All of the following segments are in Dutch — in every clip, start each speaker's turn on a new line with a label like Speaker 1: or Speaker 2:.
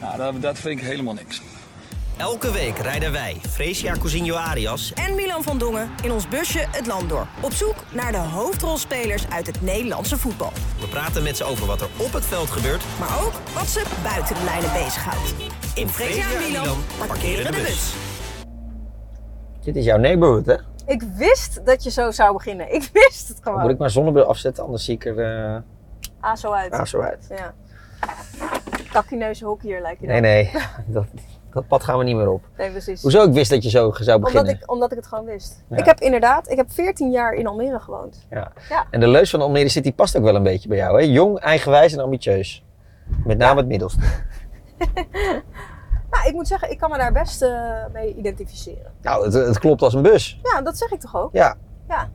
Speaker 1: Nou, dat, dat vind ik helemaal niks.
Speaker 2: Elke week rijden wij, Fresia Cousinho Arias
Speaker 3: en Milan van Dongen in ons busje het land door. Op zoek naar de hoofdrolspelers uit het Nederlandse voetbal.
Speaker 2: We praten met ze over wat er op het veld gebeurt,
Speaker 3: maar ook wat ze buiten de lijnen bezighoudt. In Fresia en Milan parkeren de bus.
Speaker 4: Dit is jouw neighborhood, hè?
Speaker 5: Ik wist dat je zo zou beginnen. Ik wist het gewoon.
Speaker 4: Moet ik mijn zonnebril afzetten, anders zie ik er... Uh...
Speaker 5: Ah, zo uit.
Speaker 4: Ah, zo uit.
Speaker 5: Ja. Kakkineus hockeyer lijkt je
Speaker 4: Nee, nee. Dat, dat pad gaan we niet meer op.
Speaker 5: Nee, precies.
Speaker 4: Hoezo ik wist dat je zo zou beginnen?
Speaker 5: Omdat ik, omdat ik het gewoon wist. Ik heb inderdaad, ik heb 14 jaar in Almere gewoond.
Speaker 4: Ja. ja. En de leus van Almere City past ook wel een beetje bij jou, hè? Jong, eigenwijs en ambitieus. Met name het middelste.
Speaker 5: nou, ik moet zeggen, ik kan me daar best uh, mee identificeren.
Speaker 4: Nou, het, het, klopt als een bus.
Speaker 5: Ja, dat zeg ik toch ook?
Speaker 4: Ja.
Speaker 5: Ja.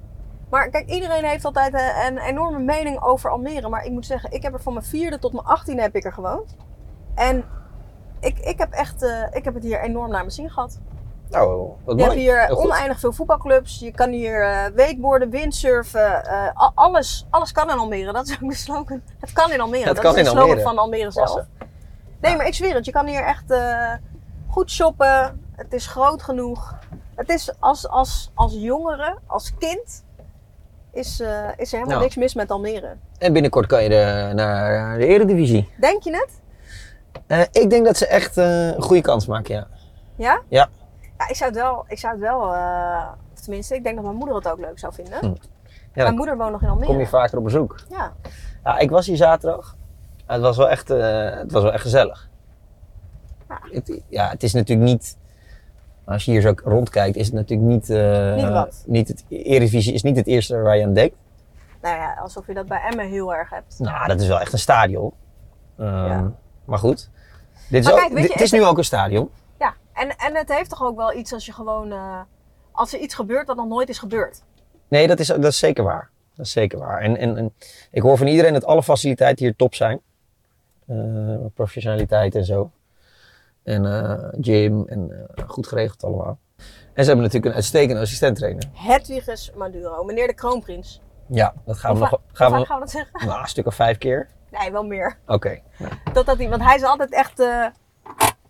Speaker 5: Maar kijk, iedereen heeft altijd een, een enorme mening over Almere. Maar ik moet zeggen, ik heb er van mijn vierde tot mijn achttiende heb ik er gewoond. En ik, ik, heb echt, uh, ik heb het hier enorm naar mijn zin gehad.
Speaker 4: Nou, wat
Speaker 5: je
Speaker 4: mooi.
Speaker 5: hebt hier oneindig veel voetbalclubs. Je kan hier uh, wakeboarden, windsurfen. Uh, alles, alles kan in Almere. Dat is ook de slogan. Het kan in Almere.
Speaker 4: Het
Speaker 5: dat
Speaker 4: kan
Speaker 5: is de
Speaker 4: in
Speaker 5: slogan
Speaker 4: Almere.
Speaker 5: van Almere zelf.
Speaker 4: Passen.
Speaker 5: Nee, maar ik zweer het. Je kan hier echt goed shoppen. Het is groot genoeg. Het is als, als, als jongere, als kind, is, is er helemaal
Speaker 4: Nou.
Speaker 5: niks mis met Almere.
Speaker 4: En binnenkort kan je de, naar de Eredivisie.
Speaker 5: Denk je het?
Speaker 4: Uh, ik denk dat ze echt uh, een goede kans maken, ja.
Speaker 5: Ja?
Speaker 4: Ja.
Speaker 5: Ja, ik zou het wel, ik zou het wel uh, tenminste, ik denk dat mijn moeder het ook leuk zou vinden.
Speaker 4: Hm.
Speaker 5: Ja, mijn moeder woont nog in Almere.
Speaker 4: Kom je vaker op bezoek?
Speaker 5: Ja.
Speaker 4: ja ik was hier zaterdag. Het was wel echt, het was wel echt gezellig.
Speaker 5: Ja.
Speaker 4: Het, ja, het is natuurlijk niet, als je hier zo rondkijkt, is het natuurlijk niet... Uh,
Speaker 5: niet wat?
Speaker 4: Niet het, Eredivisie is niet het eerste waar je aan denkt.
Speaker 5: Nou ja, alsof je dat bij Emmen heel erg hebt.
Speaker 4: Nou, dat is wel echt een stadion. Um, ja. Maar goed. Dit is,
Speaker 5: maar
Speaker 4: ook, dit,
Speaker 5: je,
Speaker 4: is nu ook een stadion.
Speaker 5: Ja, en, en het heeft toch ook wel iets als je gewoon... Uh, als er iets gebeurt dat nog nooit is gebeurd.
Speaker 4: Nee, dat is, dat is zeker waar. Dat is zeker waar. En, en, en ik hoor van iedereen dat alle faciliteiten hier top zijn. Uh, professionaliteit en zo. En uh, gym en goed geregeld allemaal. En ze hebben natuurlijk een uitstekende assistent-trainer.
Speaker 5: Hedwiges Maduro, meneer de kroonprins.
Speaker 4: Ja, dat gaan we nog...
Speaker 5: Gaan
Speaker 4: we,
Speaker 5: gaan we dat zeggen?
Speaker 4: Nou, een stuk of vijf keer.
Speaker 5: Nee, wel meer.
Speaker 4: Oké. Okay.
Speaker 5: Dat dat niet, want hij is altijd echt uh,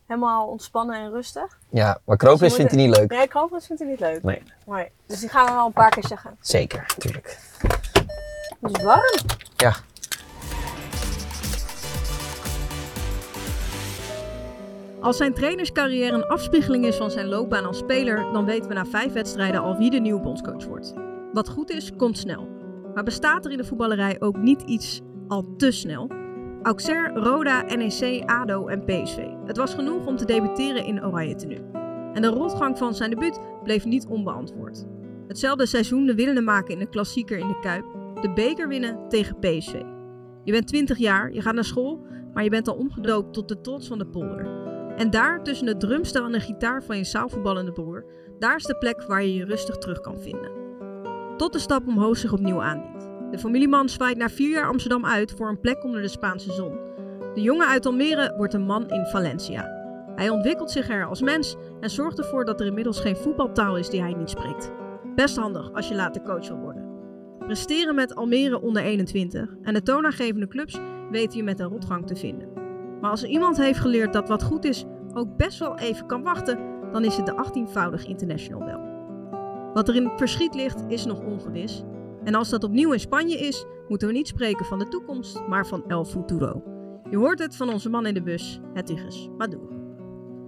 Speaker 5: helemaal ontspannen en rustig.
Speaker 4: Ja, maar kroonprins
Speaker 5: dus
Speaker 4: vindt hij niet leuk.
Speaker 5: Nee, kroonprins vindt hij niet leuk.
Speaker 4: Nee.
Speaker 5: nee. Dus die gaan we wel een paar keer zeggen.
Speaker 4: Zeker, natuurlijk.
Speaker 5: Het is warm.
Speaker 4: Ja.
Speaker 6: Als zijn trainerscarrière een afspiegeling is van zijn loopbaan als speler, dan weten we na vijf wedstrijden al wie de nieuwe bondscoach wordt. Wat goed is, komt snel. Maar bestaat er in de voetballerij ook niet iets al te snel? Auxerre, Roda, NEC, ADO en PSV. Het was genoeg om te debuteren in Oranje tenue. En de rotgang van zijn debuut bleef niet onbeantwoord. Hetzelfde seizoen de winnende maken in de klassieker in de Kuip. De beker winnen tegen PSV. Je bent 20 jaar, je gaat naar school, maar je bent al omgedoopt tot de trots van de polder. En daar, tussen het drumstel en de gitaar van je zaalvoetballende broer, daar is de plek waar je je rustig terug kan vinden. Tot de stap omhoog zich opnieuw aandient. De familieman zwaait na vier jaar Amsterdam uit voor een plek onder de Spaanse zon. De jongen uit Almere wordt een man in Valencia. Hij ontwikkelt zich er als mens en zorgt ervoor dat er inmiddels geen voetbaltaal is die hij niet spreekt. Best handig als je later coach wil worden. Presteren met Almere onder 21 en de toonaangevende clubs weten je met een rotgang te vinden. Maar als iemand heeft geleerd dat wat goed is ook best wel even kan wachten, dan is het de 18-voudig international wel. Wat er in het verschiet ligt, is nog ongewis. En als dat opnieuw in Spanje is, moeten we niet spreken van de toekomst, maar van El Futuro. Je hoort het van onze man in de bus, Hedwiges Maduro.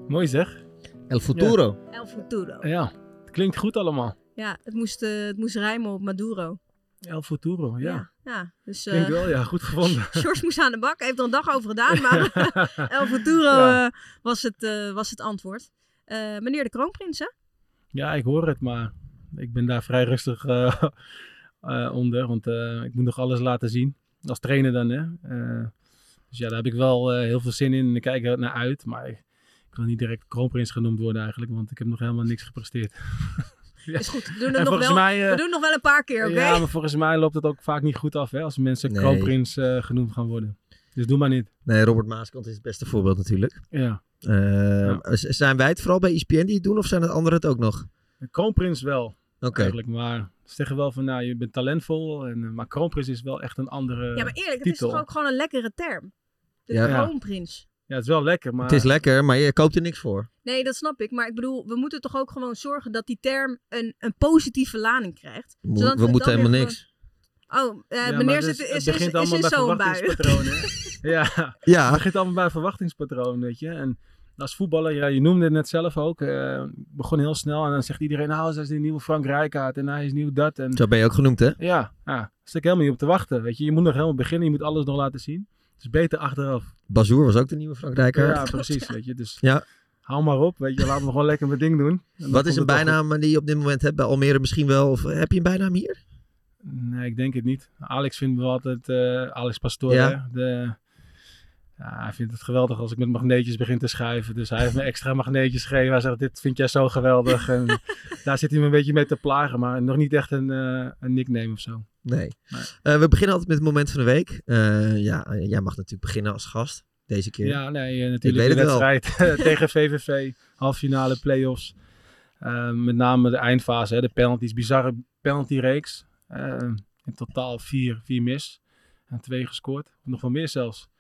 Speaker 7: Mooi zeg.
Speaker 8: El Futuro.
Speaker 5: Ja. El Futuro.
Speaker 7: Ja, het klinkt goed allemaal.
Speaker 5: Ja, het moest, uh, het moest rijmen op Maduro.
Speaker 7: El Futuro, ja.
Speaker 5: ja, ja dus,
Speaker 7: uh, wel, ja, goed gevonden.
Speaker 5: George moest aan de bak, heeft er een dag over gedaan, maar El Futuro ja. uh, was, het, uh, was het antwoord. meneer de kroonprins, hè?
Speaker 7: Ja, ik hoor het, maar ik ben daar vrij rustig uh, onder, want ik moet nog alles laten zien. Als trainer dan, hè. dus ja, daar heb ik wel heel veel zin in en ik kijk er naar uit, maar ik, Ik wil niet direct kroonprins genoemd worden eigenlijk, want ik heb nog helemaal niks gepresteerd. Ja.
Speaker 6: Is goed, we doen,
Speaker 7: En
Speaker 6: het nog
Speaker 7: volgens
Speaker 6: wel,
Speaker 7: mij, eh,
Speaker 6: we doen nog wel een paar keer, oké?
Speaker 7: Ja, maar volgens mij loopt het ook vaak niet goed af hè, als mensen
Speaker 4: Nee.
Speaker 7: kroonprins eh, genoemd gaan worden. Dus doe maar niet.
Speaker 4: Nee, Robert Maaskant is het beste voorbeeld natuurlijk.
Speaker 7: Ja.
Speaker 4: Eh, Zijn wij het vooral bij ESPN die het doen of zijn het anderen het ook nog?
Speaker 7: Kroonprins wel.
Speaker 4: Oké.
Speaker 7: Eigenlijk, maar ze zeggen wel van, nou, je bent talentvol. En, eh, maar kroonprins is wel echt een andere
Speaker 6: Ja, maar eerlijk, het
Speaker 7: titel.
Speaker 6: is toch ook gewoon een lekkere term? De
Speaker 4: Ja.
Speaker 6: kroonprins.
Speaker 7: Ja, het is wel lekker, maar...
Speaker 4: Het is lekker, maar je koopt er niks voor.
Speaker 6: Nee, dat snap ik. Maar ik bedoel, we moeten toch ook gewoon zorgen dat die term een, een positieve lading krijgt.
Speaker 4: Mo-
Speaker 6: Zodat
Speaker 4: we
Speaker 6: het
Speaker 4: moeten helemaal niks.
Speaker 6: gewoon- Oh, eh,
Speaker 7: Ja,
Speaker 6: meneer
Speaker 7: dus
Speaker 6: zit,
Speaker 7: het
Speaker 6: is, is, is,
Speaker 7: allemaal
Speaker 6: in zo'n bui.
Speaker 7: verwachtingspatronen. ja.
Speaker 4: Ja.
Speaker 7: Het begint allemaal bij verwachtingspatroon, weet je. En als voetballer, ja, je noemde het net zelf ook, eh, begon heel snel en dan zegt iedereen, nou, hij is de nieuwe Frank Rijkaard en hij is nieuw dat. En,
Speaker 4: Zo ben je ook genoemd, hè?
Speaker 7: Ja, ja, daar ik helemaal niet op te wachten, weet je. Je moet nog helemaal beginnen, je moet alles nog laten zien. Het is beter achteraf.
Speaker 4: Bazoer was ook de nieuwe Frankrijker.
Speaker 7: Ja, precies, weet je. Dus
Speaker 4: Ja.
Speaker 7: hou maar op, weet je. Laten we gewoon lekker mijn ding doen.
Speaker 4: Wat is een bijnaam die je op dit moment hebt bij Almere misschien wel? Of heb je een bijnaam hier?
Speaker 7: Nee, ik denk het niet. Alex vindt me altijd, eh, Alex Pastoor,
Speaker 4: Ja.
Speaker 7: de, hij vindt het geweldig als ik met magneetjes begin te schuiven. Dus hij heeft me extra magneetjes gegeven. Hij zegt, dit vind jij zo geweldig. En daar zit hij me een beetje mee te plagen, maar nog niet echt een, eh, een nickname of zo.
Speaker 4: Nee. Eh, we beginnen altijd met het moment van de week. Eh, ja, jij mag natuurlijk beginnen als gast. Deze keer.
Speaker 7: Ja, nee,
Speaker 4: Ik
Speaker 7: natuurlijk de wedstrijd tegen VVV, halffinale, play-offs. Met name de eindfase, hè, de penalties, bizarre penaltyreeks. In totaal vier, vier mis en twee gescoord. Nog wel meer zelfs.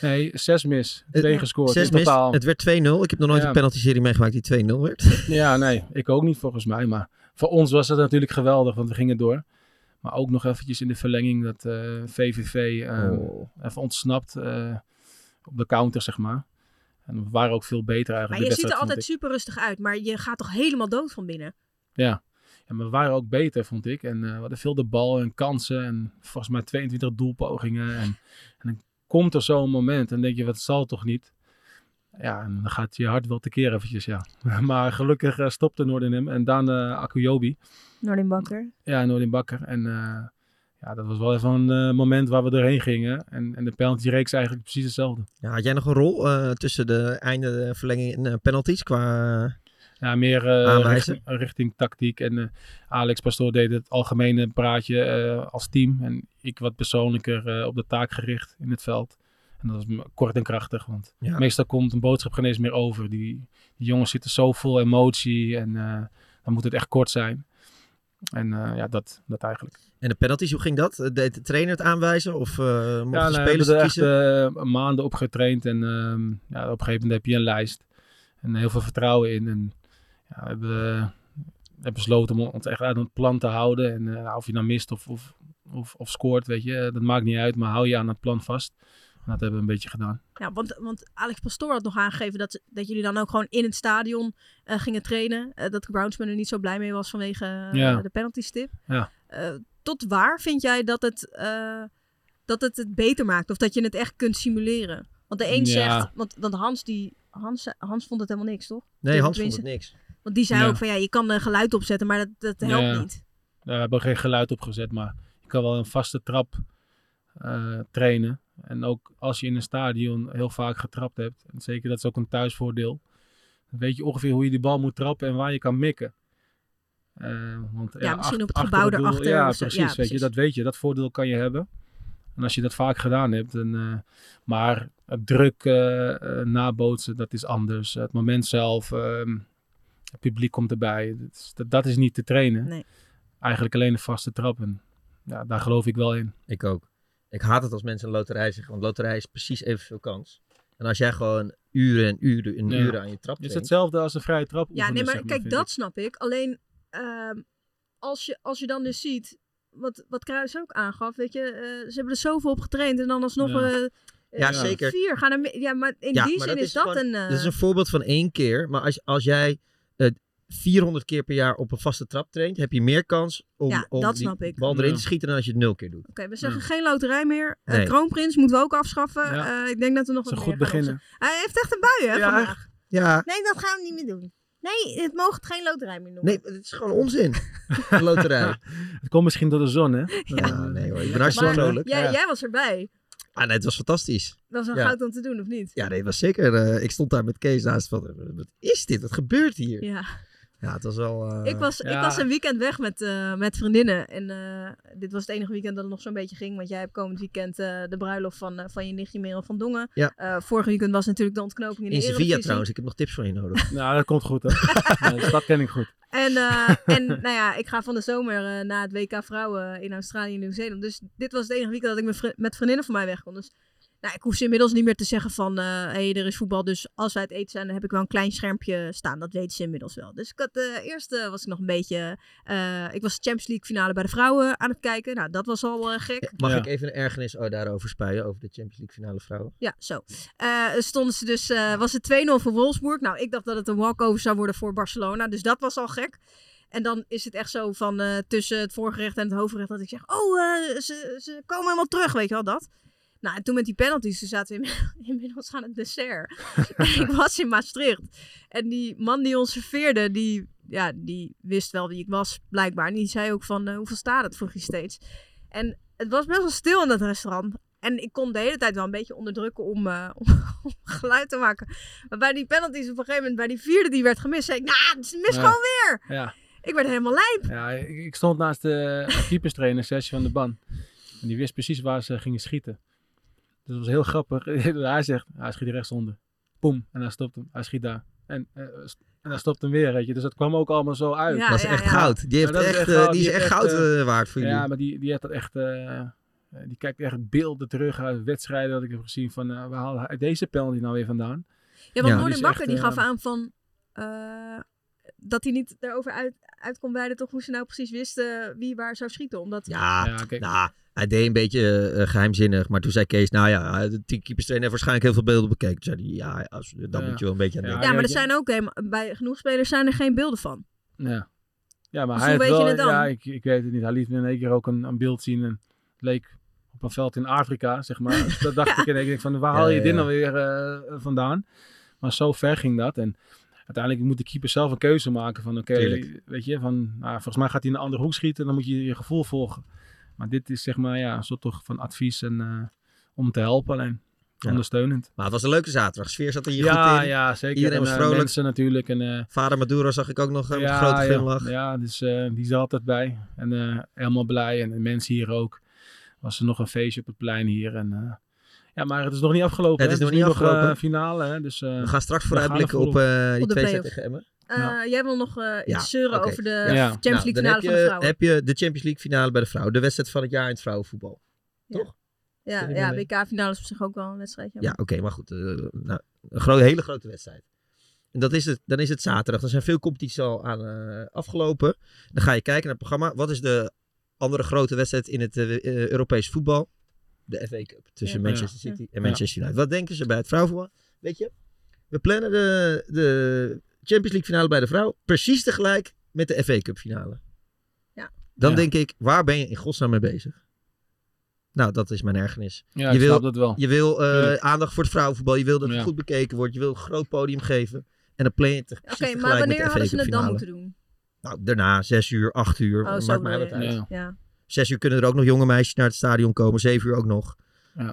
Speaker 7: Nee, zes mis, twee
Speaker 4: Eh,
Speaker 7: gescoord
Speaker 4: Zes
Speaker 7: in
Speaker 4: mis.
Speaker 7: totaal.
Speaker 4: Het werd 2-0. Ik heb nog nooit
Speaker 7: Ja.
Speaker 4: een penalty-serie meegemaakt die 2-0 werd.
Speaker 7: Ja, nee, ik ook niet volgens mij. Maar voor ons was het natuurlijk geweldig, want we gingen door. Maar ook nog eventjes in de verlenging dat eh, VVV eh,
Speaker 4: Oh.
Speaker 7: even ontsnapt eh, op de counter, zeg maar. En we waren ook veel beter eigenlijk.
Speaker 6: Maar je ziet er altijd super rustig uit, maar je gaat toch helemaal dood van binnen?
Speaker 7: Ja. ja, maar we waren ook beter, vond ik. En eh, we hadden veel de bal en kansen. En volgens mij 22 doelpogingen. En, en dan komt er zo'n moment en dan denk je, wat zal toch niet? Ja, en dan gaat je hart wel tekeer eventjes, ja. maar gelukkig uh, stopte Noordin hem. En dan uh, Akuyobi.
Speaker 6: Noordin Bakker.
Speaker 7: Ja, Noordin Bakker. En uh, ja, dat was wel even een uh, moment waar we doorheen gingen. En, en de penalty-reeks eigenlijk precies hetzelfde.
Speaker 4: Ja, had jij nog een rol uh, tussen de einde, de verlenging en uh, penalties qua
Speaker 7: ja, meer uh, richting, richting, tactiek. En uh, Alex Pastoor deed het algemene praatje uh, als team. En ik wat persoonlijker op de taak gericht in het veld. En dat was kort en krachtig. Want ja. meestal komt een boodschap geen eens meer over. Die, die jongens zitten zo vol emotie. En uh, dan moet het echt kort zijn. En uh, ja, dat, dat eigenlijk.
Speaker 4: En de penalties, hoe ging dat? Deed de trainer het aanwijzen? Of uh, mochten
Speaker 7: ja,
Speaker 4: de spelers kiezen?
Speaker 7: echt maanden op getraind. En uh, ja, op een gegeven moment heb je een lijst. En heel veel vertrouwen in. En ja, we hebben, hebben besloten om ons echt uit het plan te houden. En uh, of je nou mist of, of, of, of scoort, weet je, dat maakt niet uit. Maar hou je aan het plan vast. En dat hebben we een beetje gedaan.
Speaker 6: Ja, want, want Alex Pastoor had nog aangegeven dat, dat jullie dan ook gewoon in het stadion uh, gingen trainen. Uh, dat Brownsman er niet zo blij mee was vanwege uh,
Speaker 7: ja.
Speaker 6: de penalty stip.
Speaker 7: Ja.
Speaker 6: tot waar vind jij dat het, dat het het beter maakt? Of dat je het echt kunt simuleren? Want de een
Speaker 7: Ja.
Speaker 6: zegt, want, want Hans, die, Hans, Hans vond het helemaal niks, toch?
Speaker 4: Nee, Hans vond het niks.
Speaker 6: Want die zei
Speaker 7: Ja.
Speaker 6: ook van ja, je kan er geluid opzetten, maar dat, dat helpt
Speaker 7: Ja.
Speaker 6: niet.
Speaker 7: We hebben geen geluid opgezet, maar je kan wel een vaste trap uh, trainen. En ook als je in een stadion heel vaak getrapt hebt, en zeker dat is ook een thuisvoordeel, dan weet je ongeveer hoe je die bal moet trappen en waar je kan mikken. Uh, want,
Speaker 6: ja, misschien op het gebouw erachter.
Speaker 7: Ja, precies, weet je, dat weet je. Dat voordeel kan je hebben. En als je dat vaak gedaan hebt, dan, uh, maar het druk uh, nabootsen, dat is anders. Het moment zelf, ehm, het publiek komt erbij. Dat is, dat, dat is niet te trainen.
Speaker 6: Nee.
Speaker 7: Eigenlijk alleen een vaste trap. En ja, daar geloof ik wel in.
Speaker 4: Ik ook. Ik haat het als mensen een loterij zeggen, want loterij is precies evenveel kans. En als jij gewoon uren en uren en
Speaker 7: Ja.
Speaker 4: uren aan je trap
Speaker 7: Het is
Speaker 4: traint,
Speaker 7: hetzelfde als een vrije trap.
Speaker 6: Ja, nee, maar
Speaker 7: zeg
Speaker 6: kijk, dat
Speaker 7: ik.
Speaker 6: snap ik. Alleen ehm, als, je, als je dan dus ziet, wat, wat Kruis ook aangaf, weet je, eh, ze hebben er zoveel op getraind en dan alsnog
Speaker 4: Ja.
Speaker 6: eh,
Speaker 4: Ja,
Speaker 6: eh,
Speaker 4: zeker.
Speaker 6: vier gaan er. Ja, maar in
Speaker 4: Ja,
Speaker 6: die
Speaker 4: maar
Speaker 6: zin is, dat
Speaker 4: gewoon-
Speaker 6: een. eh,
Speaker 4: Dat is een voorbeeld van één keer. Maar als, als jij 400 keer per jaar op een vaste trap traint, heb je meer kans om,
Speaker 6: Ja,
Speaker 4: om
Speaker 6: dat
Speaker 4: die
Speaker 6: snap ik.
Speaker 4: bal erin
Speaker 7: Ja.
Speaker 4: te schieten dan als je het nul keer doet.
Speaker 6: Oké, we zeggen geen loterij meer. Eh,
Speaker 4: Nee.
Speaker 6: Kroonprins moeten we ook afschaffen.
Speaker 7: Ja.
Speaker 6: Eh, ik denk dat we nog wat
Speaker 7: goed
Speaker 6: gaan
Speaker 7: beginnen.
Speaker 6: Hij heeft echt een bui, hè,
Speaker 7: Ja,
Speaker 6: vandaag.
Speaker 4: Ja,
Speaker 6: Nee, dat gaan we niet meer doen. Nee, het mogen het geen loterij meer noemen.
Speaker 4: nee, het is gewoon onzin. Een loterij.
Speaker 7: Het komt misschien door de zon, hè?
Speaker 4: Ja, nee hoor, ik ben hartstikke vrolijk.
Speaker 6: jij,
Speaker 7: Ja.
Speaker 6: jij was erbij.
Speaker 4: Ah, nee, het was fantastisch.
Speaker 6: Dat was wel
Speaker 4: Ja.
Speaker 6: goud om te doen, of niet?
Speaker 4: Ja, nee, het was zeker. eh, ik stond daar met Kees naast van, eh, wat is dit? Wat gebeurt hier?
Speaker 6: Ja.
Speaker 4: Ja, het was wel... eh,
Speaker 6: Ik was, ik was een weekend weg met, eh, met vriendinnen. En eh, dit was het enige weekend dat het nog zo'n beetje ging. Want jij hebt komend weekend eh, de bruiloft van, van je nichtje Merel van Dongen.
Speaker 4: Ja.
Speaker 6: Eh, vorige weekend was natuurlijk de ontknoping in,
Speaker 4: In
Speaker 6: de
Speaker 4: Sevilla
Speaker 6: Eredivisie.
Speaker 4: trouwens, ik heb nog tips van je nodig.
Speaker 7: Nou, dat komt goed, dat ken ik goed.
Speaker 6: En, eh, en nou ja, ik ga van de zomer eh, naar het WK Vrouwen in Australië en Nieuw-Zeeland. Dus dit was het enige weekend dat ik met, vri- met vriendinnen van mij weg kon. Dus nou, ik hoef ze inmiddels niet meer te zeggen van... hé, hey, er is voetbal, dus als wij het eten zijn... dan heb ik wel een klein schermpje staan. Dat weten ze inmiddels wel. Dus ik had, eh eerst eh, was ik nog een beetje... eh, ik was de Champions League finale bij de vrouwen aan het kijken. Nou, dat was al eh, gek.
Speaker 4: Mag ik even een ergernis oh, daarover spuien, over de Champions League finale vrouwen?
Speaker 6: Ja, zo. Eh, stonden ze dus, eh, was het 2-0 voor Wolfsburg. Nou, ik dacht dat het een walkover zou worden voor Barcelona. Dus dat was al gek. En dan is het echt zo van eh, tussen het voorgerecht en het hoofdgerecht dat ik zeg... Oh, eh, ze, ze komen helemaal terug, weet je wel, dat. Nou, en toen met die penalties, toen zaten we inmiddels- aan het dessert. ik was in Maastricht. En die man die ons serveerde, die, ja, die wist wel wie ik was, blijkbaar. En die zei ook van, eh, hoeveel staat het, vroeg hij steeds. En het was best wel stil in dat restaurant. En ik kon de hele tijd wel een beetje onderdrukken om, eh, om, om geluid te maken. Maar bij die penalties op een gegeven moment, bij die vierde die werd gemist, zei ik, nou, ze mis
Speaker 7: Ja.
Speaker 6: gewoon weer.
Speaker 7: Ja.
Speaker 6: Ik werd helemaal lijp.
Speaker 7: Ja, ik, ik stond naast de keeperstrainer, Sergio van de Ban. En die wist precies waar ze gingen schieten. Dus dat was heel grappig. hij zegt, hij schiet rechtsonder. Poem. En hij stopt hem. Hij schiet daar. En, st- en hij stopt hem weer, weet je. Dus dat kwam ook allemaal zo uit.
Speaker 4: Ja, Dat is ja, echt ja. goud. Die heeft echt, eh, die is echt goud,
Speaker 7: eh,
Speaker 4: waard voor
Speaker 7: Ja,
Speaker 4: jullie.
Speaker 7: maar die, die heeft dat echt... die kijkt echt beelden terug uit wedstrijden dat ik heb gezien van... waar haalde hij deze penalty nou weer vandaan?
Speaker 6: Ja, want
Speaker 7: is
Speaker 6: Bakker die gaf aan van... eh, dat hij niet erover uit, uit kon wijden toch hoe ze nou precies wisten wie waar zou schieten. Omdat...
Speaker 4: Ja, nou, hij deed een beetje eh, geheimzinnig. Maar toen zei Kees, nou ja, de keeperstrainer heeft waarschijnlijk heel veel beelden bekeken. Toen zei hij, ja, als, dan
Speaker 7: Ja.
Speaker 4: moet je wel een beetje aan denken.
Speaker 6: Ja, maar er zijn ook helemaal, bij genoeg spelers zijn er geen beelden van.
Speaker 7: Ja. Ja, maar
Speaker 6: Dus
Speaker 7: hij
Speaker 6: hoe je
Speaker 7: wel,
Speaker 6: het dan?
Speaker 7: Ja, ik, ik weet het niet. Hij liet me in één keer ook een, een beeld zien. En het leek op een veld in Afrika, zeg maar. Dus dat dacht ik in één keer van, waar haal je
Speaker 4: Ja,
Speaker 7: dit
Speaker 4: ja.
Speaker 7: nou weer eh, vandaan? Maar zo ver ging dat. En uiteindelijk moet de keeper zelf een keuze maken van, oké, weet je, van, nou, volgens mij gaat hij in een andere hoek schieten. Dan moet je je gevoel volgen. Maar dit is zeg maar, ja, een soort toch van advies en eh, om te helpen alleen.
Speaker 4: Ja.
Speaker 7: Ondersteunend.
Speaker 4: Maar het was een leuke zaterdag. Sfeer zat er hier
Speaker 7: ja,
Speaker 4: goed in.
Speaker 7: Ja, zeker.
Speaker 4: Iedereen
Speaker 7: En,
Speaker 4: was
Speaker 7: eh,
Speaker 4: vrolijk.
Speaker 7: mensen natuurlijk. En, eh,
Speaker 4: Vader Maduro zag ik ook nog met een
Speaker 7: ja,
Speaker 4: grote
Speaker 7: ja.
Speaker 4: glimlach.
Speaker 7: Ja, dus eh, die is er altijd bij. En eh, helemaal blij. En de mensen hier ook. Was er nog een feestje op het plein hier. En, eh, ja, maar het is nog niet afgelopen.
Speaker 4: Het is
Speaker 7: hè.
Speaker 4: nog
Speaker 7: nu
Speaker 4: niet
Speaker 7: nog, eh,
Speaker 4: afgelopen.
Speaker 7: finale. Hè. Dus, eh,
Speaker 4: We gaan straks
Speaker 7: we
Speaker 4: vooruitblikken
Speaker 7: gaan
Speaker 4: op die
Speaker 6: Op de
Speaker 4: twee tegen Emmen.
Speaker 6: Eh, Jij wil nog eh, iets zeuren over de
Speaker 4: Ja.
Speaker 6: Champions
Speaker 4: Nou,
Speaker 6: League finale van de vrouwen.
Speaker 4: heb je de Champions League finale bij de vrouwen. De wedstrijd van het jaar in het vrouwenvoetbal. Toch?
Speaker 6: Ja, ja
Speaker 4: mee?
Speaker 6: WK-finale is op zich ook wel een wedstrijdje.
Speaker 4: Ja, oké, maar goed. eh, nou, een gro- hele grote wedstrijd. En dat is het, dan is het zaterdag. Dan zijn veel competities al aan eh, afgelopen. Dan ga je kijken naar het programma. Wat is de andere grote wedstrijd in het eh, eh, Europees voetbal? De FA Cup. Tussen
Speaker 7: Ja.
Speaker 4: Manchester
Speaker 7: Ja.
Speaker 4: City en
Speaker 7: Ja.
Speaker 4: Manchester United. Wat denken ze bij het vrouwenvoetbal? Weet je, we plannen de, de Champions League finale bij de vrouw precies tegelijk met de FA Cup finale.
Speaker 6: Ja.
Speaker 4: Dan
Speaker 7: Ja.
Speaker 4: denk ik, waar ben je in godsnaam mee bezig? Nou, dat is mijn ergernis.
Speaker 7: Ja,
Speaker 4: je
Speaker 7: ik
Speaker 4: wil,
Speaker 7: snap dat wel.
Speaker 4: Je wil eh, aandacht voor het vrouwenvoetbal. Je wil dat het
Speaker 7: Ja.
Speaker 4: goed bekeken wordt. Je wil een groot podium geven. En dan plan je het
Speaker 6: Oké, maar wanneer
Speaker 4: de
Speaker 6: hadden ze het dan
Speaker 4: finale.
Speaker 6: moeten doen?
Speaker 4: Nou, daarna, zes uur, acht uur.
Speaker 6: Oh,
Speaker 4: maakt
Speaker 6: zo
Speaker 4: mij wat uit.
Speaker 6: Ja.
Speaker 4: Zes uur kunnen er ook nog jonge meisjes naar het stadion komen. Zeven uur ook nog.
Speaker 7: Ja.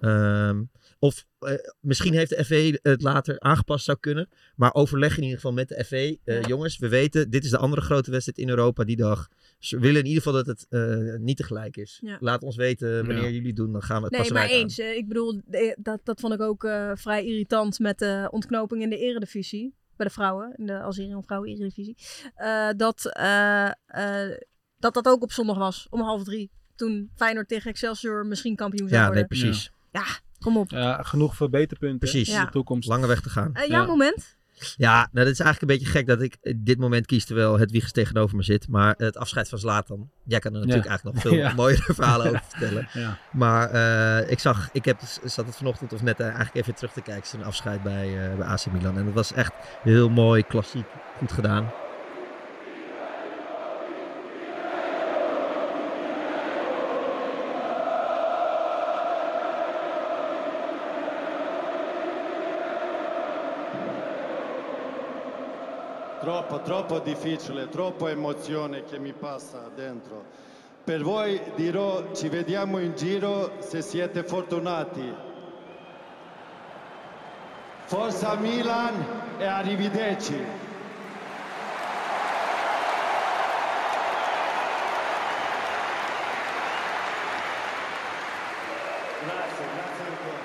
Speaker 4: Of eh, misschien heeft de FV het later aangepast zou kunnen. Maar overleg in ieder geval met de FV. eh, Jongens, we weten, dit is de andere grote wedstrijd in Europa die dag. Ze willen in ieder geval dat het eh, niet tegelijk is.
Speaker 6: Ja.
Speaker 4: Laat ons weten wanneer
Speaker 7: Ja.
Speaker 4: jullie doen. Dan gaan we het
Speaker 6: Nee,
Speaker 4: passen
Speaker 6: maar
Speaker 4: aan.
Speaker 6: eens. Ik bedoel, dat, dat vond ik ook eh, vrij irritant met de ontknoping in de eredivisie. Bij de vrouwen, in de Algerië vrouwen eredivisie. Eh, dat, dat dat ook op zondag was, om half drie. Toen Feyenoord tegen Excelsior misschien kampioen zou
Speaker 4: Ja,
Speaker 6: worden.
Speaker 4: nee, precies.
Speaker 6: Ja, kom op.
Speaker 7: Ja, genoeg verbeterpunten
Speaker 4: Precies.
Speaker 7: in de toekomst.
Speaker 4: Lange weg te gaan.
Speaker 6: Eh, jouw
Speaker 7: Ja.
Speaker 6: moment?
Speaker 4: Ja, nou, dat is eigenlijk een beetje gek dat ik dit moment kies terwijl het Wiegers tegenover me zit. Maar het afscheid van Zlatan, jij kan er natuurlijk
Speaker 7: Ja.
Speaker 4: eigenlijk nog veel
Speaker 7: Ja.
Speaker 4: mooiere verhalen over vertellen.
Speaker 7: Ja.
Speaker 4: Maar eh, ik zag, ik heb, zat het vanochtend of net eh, eigenlijk even terug te kijken, zijn afscheid bij, eh, bij AC Milan. En dat was echt heel mooi, klassiek, goed gedaan.
Speaker 8: Troppo, troppo difficile, troppo emozione che mi passa dentro. Per voi dirò ci vediamo in giro se siete fortunati. Forza Milan e arrivederci. Grazie, grazie ancora.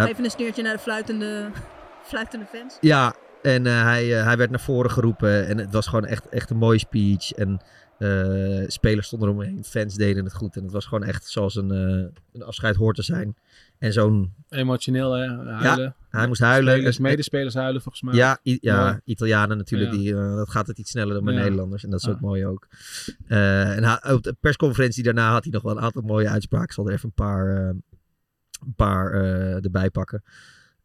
Speaker 4: Hij-
Speaker 6: Even een sneertje naar de fluitende, fluitende fans.
Speaker 4: Ja, en eh, hij, eh, hij werd naar voren geroepen en het was gewoon echt, echt een mooie speech. En eh, spelers stonden eromheen, fans deden het goed. En het was gewoon echt zoals een, eh, een afscheid hoort te zijn. En zo'n...
Speaker 7: Emotioneel, hè? Huilen.
Speaker 4: Ja, hij moest huilen.
Speaker 7: Spelers, medespelers huilen volgens mij.
Speaker 4: Ja, I- ja
Speaker 7: Mooi.
Speaker 4: Italianen natuurlijk.
Speaker 7: Ja.
Speaker 4: Die, eh, dat gaat het iets sneller dan bij
Speaker 7: Ja.
Speaker 4: Nederlanders. En dat is
Speaker 7: Ja.
Speaker 4: ook mooi ook. Eh, en op de persconferentie daarna had hij nog wel een aantal mooie uitspraken. Ik zal er even een paar, eh, een paar eh, erbij pakken.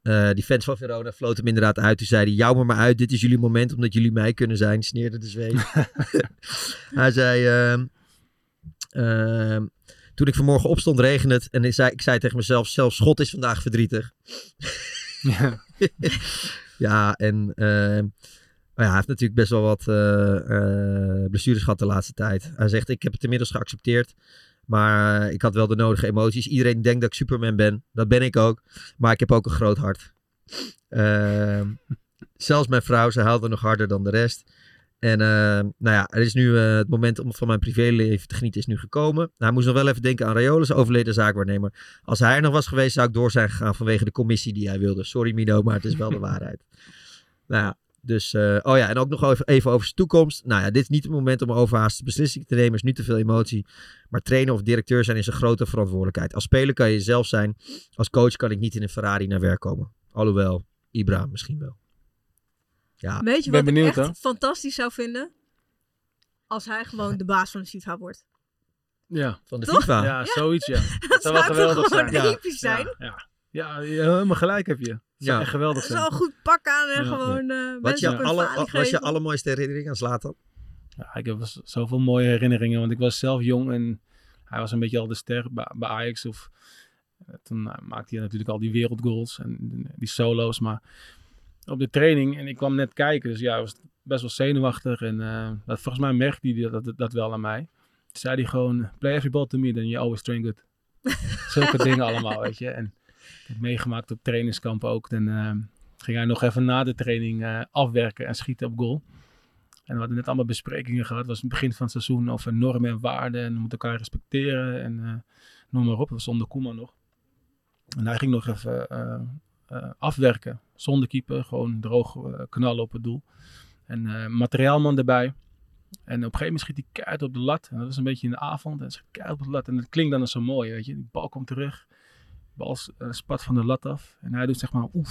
Speaker 4: Eh, die fans van Verona floten hem inderdaad uit. Toen zei hij, jou maar maar uit. Dit is jullie moment omdat jullie mij kunnen zijn. Sneerde de zweet. hij zei... ehm, ehm, toen ik vanmorgen opstond regende het. En ik zei, ik zei tegen mezelf, zelfs God is vandaag verdrietig.
Speaker 7: Ja.
Speaker 4: ja, en eh, maar ja, hij heeft natuurlijk best wel wat eh, eh, blessures gehad de laatste tijd. Hij zegt, ik heb het inmiddels geaccepteerd. Maar eh, ik had wel de nodige emoties. Iedereen denkt dat ik Superman ben. Dat ben ik ook. Maar ik heb ook een groot hart. Ehm, zelfs mijn vrouw, ze huilde nog harder dan de rest. En eh, nou ja, er is nu eh, het moment om van mijn privéleven te genieten is nu gekomen. Nou, hij moest nog wel even denken aan Raiola, zijn overleden zaakwaarnemer. Als hij er nog was geweest, zou ik door zijn gegaan vanwege de commissie die hij wilde. Sorry Mino, maar het is wel de waarheid. Nou ja, dus... eh, oh ja, en ook nog even, even over zijn toekomst. Nou ja, dit is niet het moment om overhaaste beslissingen te nemen. Er is nu te veel emotie. Maar trainer of directeur zijn is een grote verantwoordelijkheid. Als speler kan je jezelf zijn. Als coach kan ik niet in een Ferrari naar werk komen. Alhoewel, Ibra misschien wel. Ja,
Speaker 6: Weet je
Speaker 7: ben
Speaker 6: wat
Speaker 7: benieuwd,
Speaker 6: ik echt fantastisch zou vinden? Als hij gewoon de baas van de FIFA wordt.
Speaker 7: Ja.
Speaker 4: Van de
Speaker 6: Toch?
Speaker 4: FIFA.
Speaker 7: Ja, zoiets ja.
Speaker 6: Dat
Speaker 7: zou wel
Speaker 6: zou toch
Speaker 7: geweldig
Speaker 6: gewoon
Speaker 7: zijn. Ja.
Speaker 6: zijn?
Speaker 7: Ja, ja. ja, helemaal gelijk heb je.
Speaker 4: Ja.
Speaker 7: echt geweldig zijn.
Speaker 6: Zo'n goed pak aan en
Speaker 7: Ja.
Speaker 6: gewoon eh
Speaker 4: Wat je, alle, wat je allermooiste herinnering aan Zlatan?
Speaker 7: Ja, ik heb zoveel mooie herinneringen, want ik was zelf jong en hij was een beetje al de ster bij, bij Ajax. Of, eh, toen eh, maakte hij natuurlijk al die wereldgoals en die solo's. Maar op de training, en ik kwam net kijken, dus ja, hij was best wel zenuwachtig. En eh, dat, volgens mij merkte hij dat, dat, dat wel aan mij. Toen zei hij gewoon, play every ball to me, then you always train good. Zulke dingen allemaal, weet je. En heb meegemaakt op trainingskamp ook. Dan eh, ging hij nog even na de training eh, afwerken en schieten op goal. En we hadden net allemaal besprekingen gehad. Het was het begin van het seizoen over normen en waarden. En we moeten elkaar respecteren. En eh, noem maar op. Dat was zonder Koeman nog. En hij ging nog even afwerken. Zonder keeper. Gewoon droog knallen op het doel. En materiaalman erbij. En op een gegeven moment schiet hij keihard op de lat. En dat was een beetje in de avond. En schiet keihard op de lat. En dat klinkt dan zo mooi, weet je. Die bal komt terug. De bal s- eh, spat van de lat af. En hij doet zeg maar oef.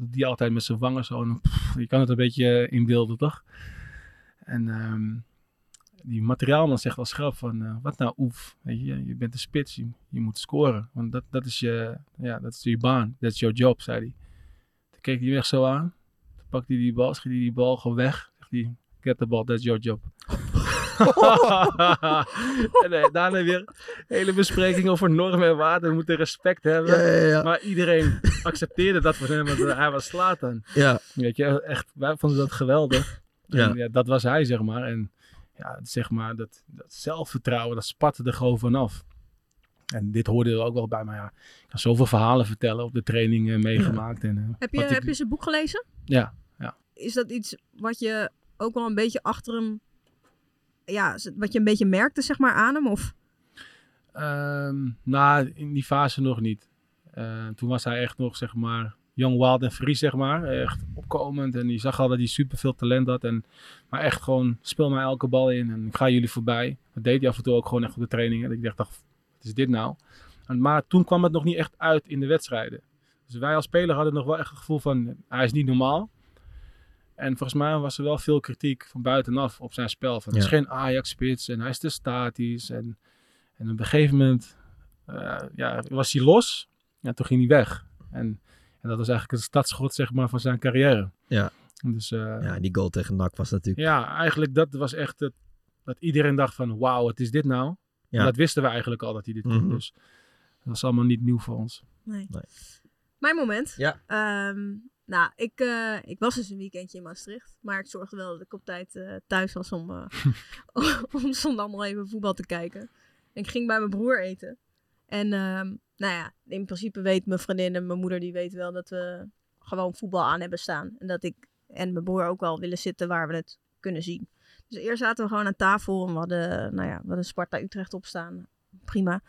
Speaker 7: Die altijd met zijn wangen zo. En, je kan het een beetje inbeelden, toch? En ehm, die materiaalman zegt wel scherp van, eh, wat nou oef, weet je, je bent de spits, je, je moet scoren. Want dat, dat, is je, ja, dat is je baan, dat is jouw job, zei hij. Toen keek hij weg zo aan, toen pakte hij die bal, schiet hij die bal gewoon weg. Zegt hij, get the ball, that's your job. en daarna weer hele bespreking over normen en waarden. We moeten respect hebben.
Speaker 4: Ja, ja, ja.
Speaker 7: Maar iedereen accepteerde dat van hem, want hij was Slatan.
Speaker 4: Ja.
Speaker 7: Weet je, echt, wij vonden dat geweldig.
Speaker 4: Ja.
Speaker 7: En ja, dat was hij, zeg maar. En ja, zeg maar, dat, dat zelfvertrouwen, dat spatte er gewoon vanaf. En dit hoorde er ook wel bij, maar ja, ik kan zoveel verhalen vertellen op de training eh, meegemaakt. En, eh,
Speaker 6: Heb je,
Speaker 7: ik-
Speaker 6: heb je zijn boek gelezen?
Speaker 7: Ja, ja.
Speaker 6: Is dat iets wat je ook wel een beetje achter hem... Ja, wat je een beetje merkte, zeg maar, aan hem? Of...
Speaker 7: Ehm, nou, in die fase nog niet. Eh, toen was hij echt nog, zeg maar, jong, wild en free, zeg maar. Echt opkomend. En je zag al dat hij super veel talent had. En, maar echt gewoon, speel mij elke bal in en ik ga jullie voorbij. Dat deed hij af en toe ook gewoon echt op de trainingen. En ik dacht, wat is dit nou? Maar toen kwam het nog niet echt uit in de wedstrijden. Dus wij als speler hadden nog wel echt het gevoel van, hij is niet normaal. En volgens mij was er wel veel kritiek van buitenaf op zijn spel. Van, Het is geen Ajax-spits en hij is te statisch. En, en op een gegeven moment eh, ja, was hij los. En toen ging hij weg. En, en dat was eigenlijk het startschot zeg maar, van zijn carrière.
Speaker 4: Ja.
Speaker 7: Dus, eh,
Speaker 4: Ja, die goal tegen NAC was natuurlijk...
Speaker 7: ja, eigenlijk dat was echt het, dat iedereen dacht van wauw, wat is dit nou?
Speaker 4: Ja.
Speaker 7: En dat wisten we eigenlijk al dat hij dit kon.
Speaker 4: Mhm.
Speaker 7: Dus dat was allemaal niet nieuw voor ons.
Speaker 6: Nee.
Speaker 4: Nee.
Speaker 6: Mijn moment.
Speaker 4: Ja.
Speaker 6: Ehm, nou, ik, eh, ik was dus een weekendje in Maastricht. Maar ik zorgde wel dat ik op tijd eh, thuis was om, eh om zondag nog even voetbal te kijken. En ik ging bij mijn broer eten. En ehm, nou ja, in principe weet mijn vriendin en mijn moeder, die weten wel dat we gewoon voetbal aan hebben staan. En dat ik en mijn broer ook wel willen zitten waar we het kunnen zien. Dus eerst zaten we gewoon aan tafel en we hadden, nou ja, we hadden Sparta Utrecht opstaan. Prima.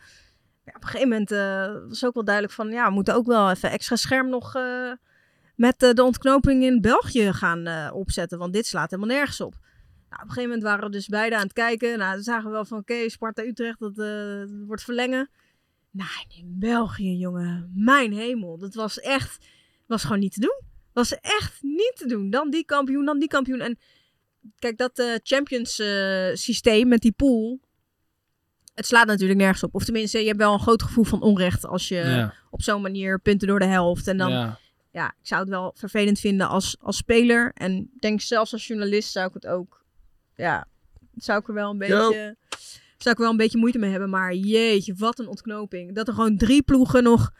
Speaker 6: Ja, op een gegeven moment uh, was ook wel duidelijk van, ja, we moeten ook wel even extra scherm nog uh, met uh, de ontknoping in België gaan opzetten. Want dit slaat helemaal nergens op. Nou, op een gegeven moment waren we dus beide aan het kijken. Nou, dan zagen we wel van, oké, okay, Sparta Utrecht, dat, dat wordt verlengen. Nou, in België, jongen, mijn hemel. Dat was echt, was gewoon niet te doen. Was echt niet te doen. Dan die kampioen, dan die kampioen. En kijk, dat uh, Champions uh, systeem met die pool. Het slaat natuurlijk nergens op. Of tenminste, je hebt wel een groot gevoel van onrecht als je ja. op zo'n manier punten door de helft. En dan, ja. Ja. ik zou het wel vervelend vinden als, als speler. En ik denk zelfs als journalist zou ik het ook, ja, zou ik er wel een beetje, zou ik wel een beetje moeite mee hebben. Maar jeetje, wat een ontknoping. Dat er gewoon drie ploegen nog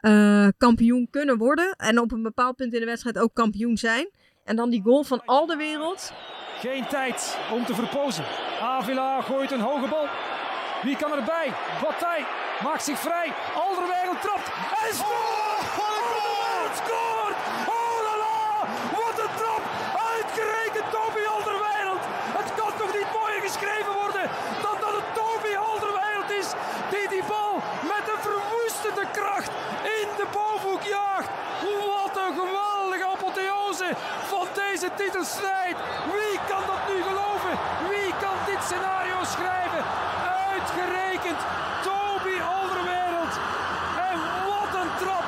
Speaker 6: uh, kampioen kunnen worden. En op een bepaald punt in de wedstrijd ook kampioen zijn. En dan die goal van al de wereld.
Speaker 9: Geen tijd om te verpozen. Avila gooit een hoge bal. Wie kan erbij? Bataille maakt zich vrij. Alderweireld trapt. En scoort! Oh, scoort! Oh la la! Wat een trap! Uitgerekend Toby Alderweireld. Het kan toch niet mooier geschreven worden dan dat het Toby Alderweireld is die die bal met een verwoestende kracht in de bovenhoek jaagt. Wat een geweldige apotheose van deze titelstrijd. Wie kan dat nu geloven? Wie kan dit scenario schrijven? Uitgerekend Toby Alderwereld. En wat een trap.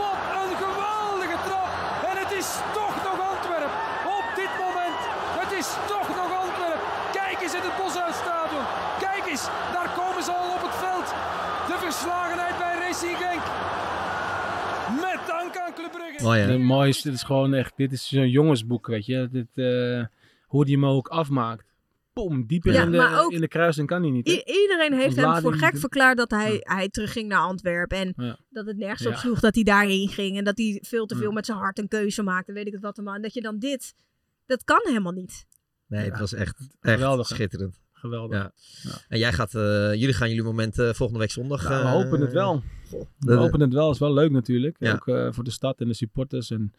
Speaker 9: Wat een geweldige trap. En het is toch nog Antwerp. Op dit moment. Het is toch nog Antwerp. Kijk eens in het Bosuitstadion. Kijk eens, daar komen ze al op het veld. De verslagenheid bij Racing Genk. Met dank aan Club Brugge.
Speaker 7: Oh ja. Het mooiste, dit is gewoon echt, dit is zo'n jongensboek, weet je. Dit, uh, hoe die hem ook afmaakt. Boom, dieper ja, in, de, ook, in de kruising kan hij niet.
Speaker 6: Iedereen heeft hem voor gek verklaard dat hij, ja. hij terugging naar Antwerpen. En ja. dat het nergens op sloeg dat hij daarheen ging. En dat hij veel te veel met zijn hart een keuze maakte. Weet ik het wat. Maar en dat je dan dit, dat kan helemaal niet.
Speaker 4: Nee, het was echt, echt Geweldig, schitterend.
Speaker 7: Geweldig.
Speaker 4: Ja. Ja. En jij gaat, uh, jullie gaan jullie moment uh, volgende week zondag.
Speaker 7: We uh, hopen het wel. Goh, we hopen het wel. is wel leuk natuurlijk. Ook voor de stad en de supporters. En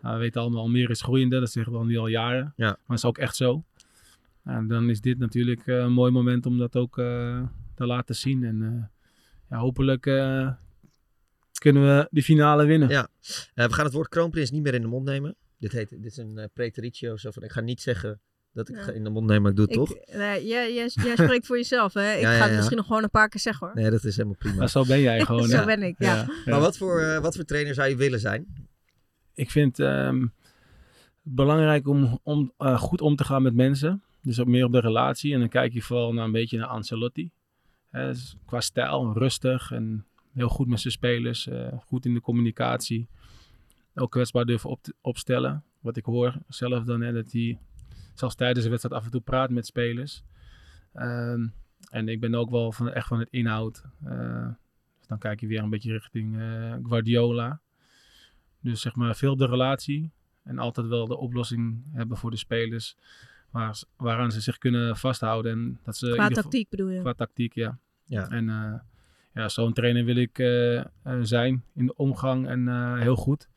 Speaker 7: we weten allemaal, Almere is groeiende. Dat zeggen we al nu al jaren.
Speaker 4: Ja.
Speaker 7: Maar het is ook echt zo. En dan is dit natuurlijk een mooi moment om dat ook te laten zien. En ja, hopelijk kunnen we de finale winnen.
Speaker 4: Ja. we gaan het woord kroonprins niet meer in de mond nemen. Dit, heet, dit is een preteritio. Zo van, ik ga niet zeggen dat ik ja. in de mond neem, maar ik doe het
Speaker 6: ik,
Speaker 4: toch?
Speaker 6: Nee, jij, jij, jij spreekt voor jezelf, hè? Ik ja, ja, ga het misschien nog gewoon een paar keer zeggen, hoor.
Speaker 4: Nee, dat is helemaal prima.
Speaker 7: Maar zo ben jij gewoon.
Speaker 6: zo ben ik, ja.
Speaker 4: Maar wat voor, uh, wat voor trainer zou je willen zijn?
Speaker 7: Ik vind het um, belangrijk om, om uh, goed om te gaan met mensen. Dus ook meer op de relatie. En dan kijk je vooral naar een beetje naar Ancelotti. Hè, dus qua stijl, rustig en heel goed met zijn spelers. Uh, goed in de communicatie. Ook kwetsbaar durven op te, opstellen. Wat ik hoor zelf dan, hè, dat hij zelfs tijdens de wedstrijd af en toe praat met spelers. Um, en ik ben ook wel van, echt van het inhoud. Uh, dus dan kijk je weer een beetje richting uh, Guardiola. Dus zeg maar veel op de relatie. En altijd wel de oplossing hebben voor de spelers. Waar, waaraan ze zich kunnen vasthouden. En dat ze
Speaker 6: qua tactiek bedoel je?
Speaker 7: Qua tactiek, ja.
Speaker 4: ja.
Speaker 7: En uh, ja, zo'n trainer wil ik zijn in de omgang en heel goed.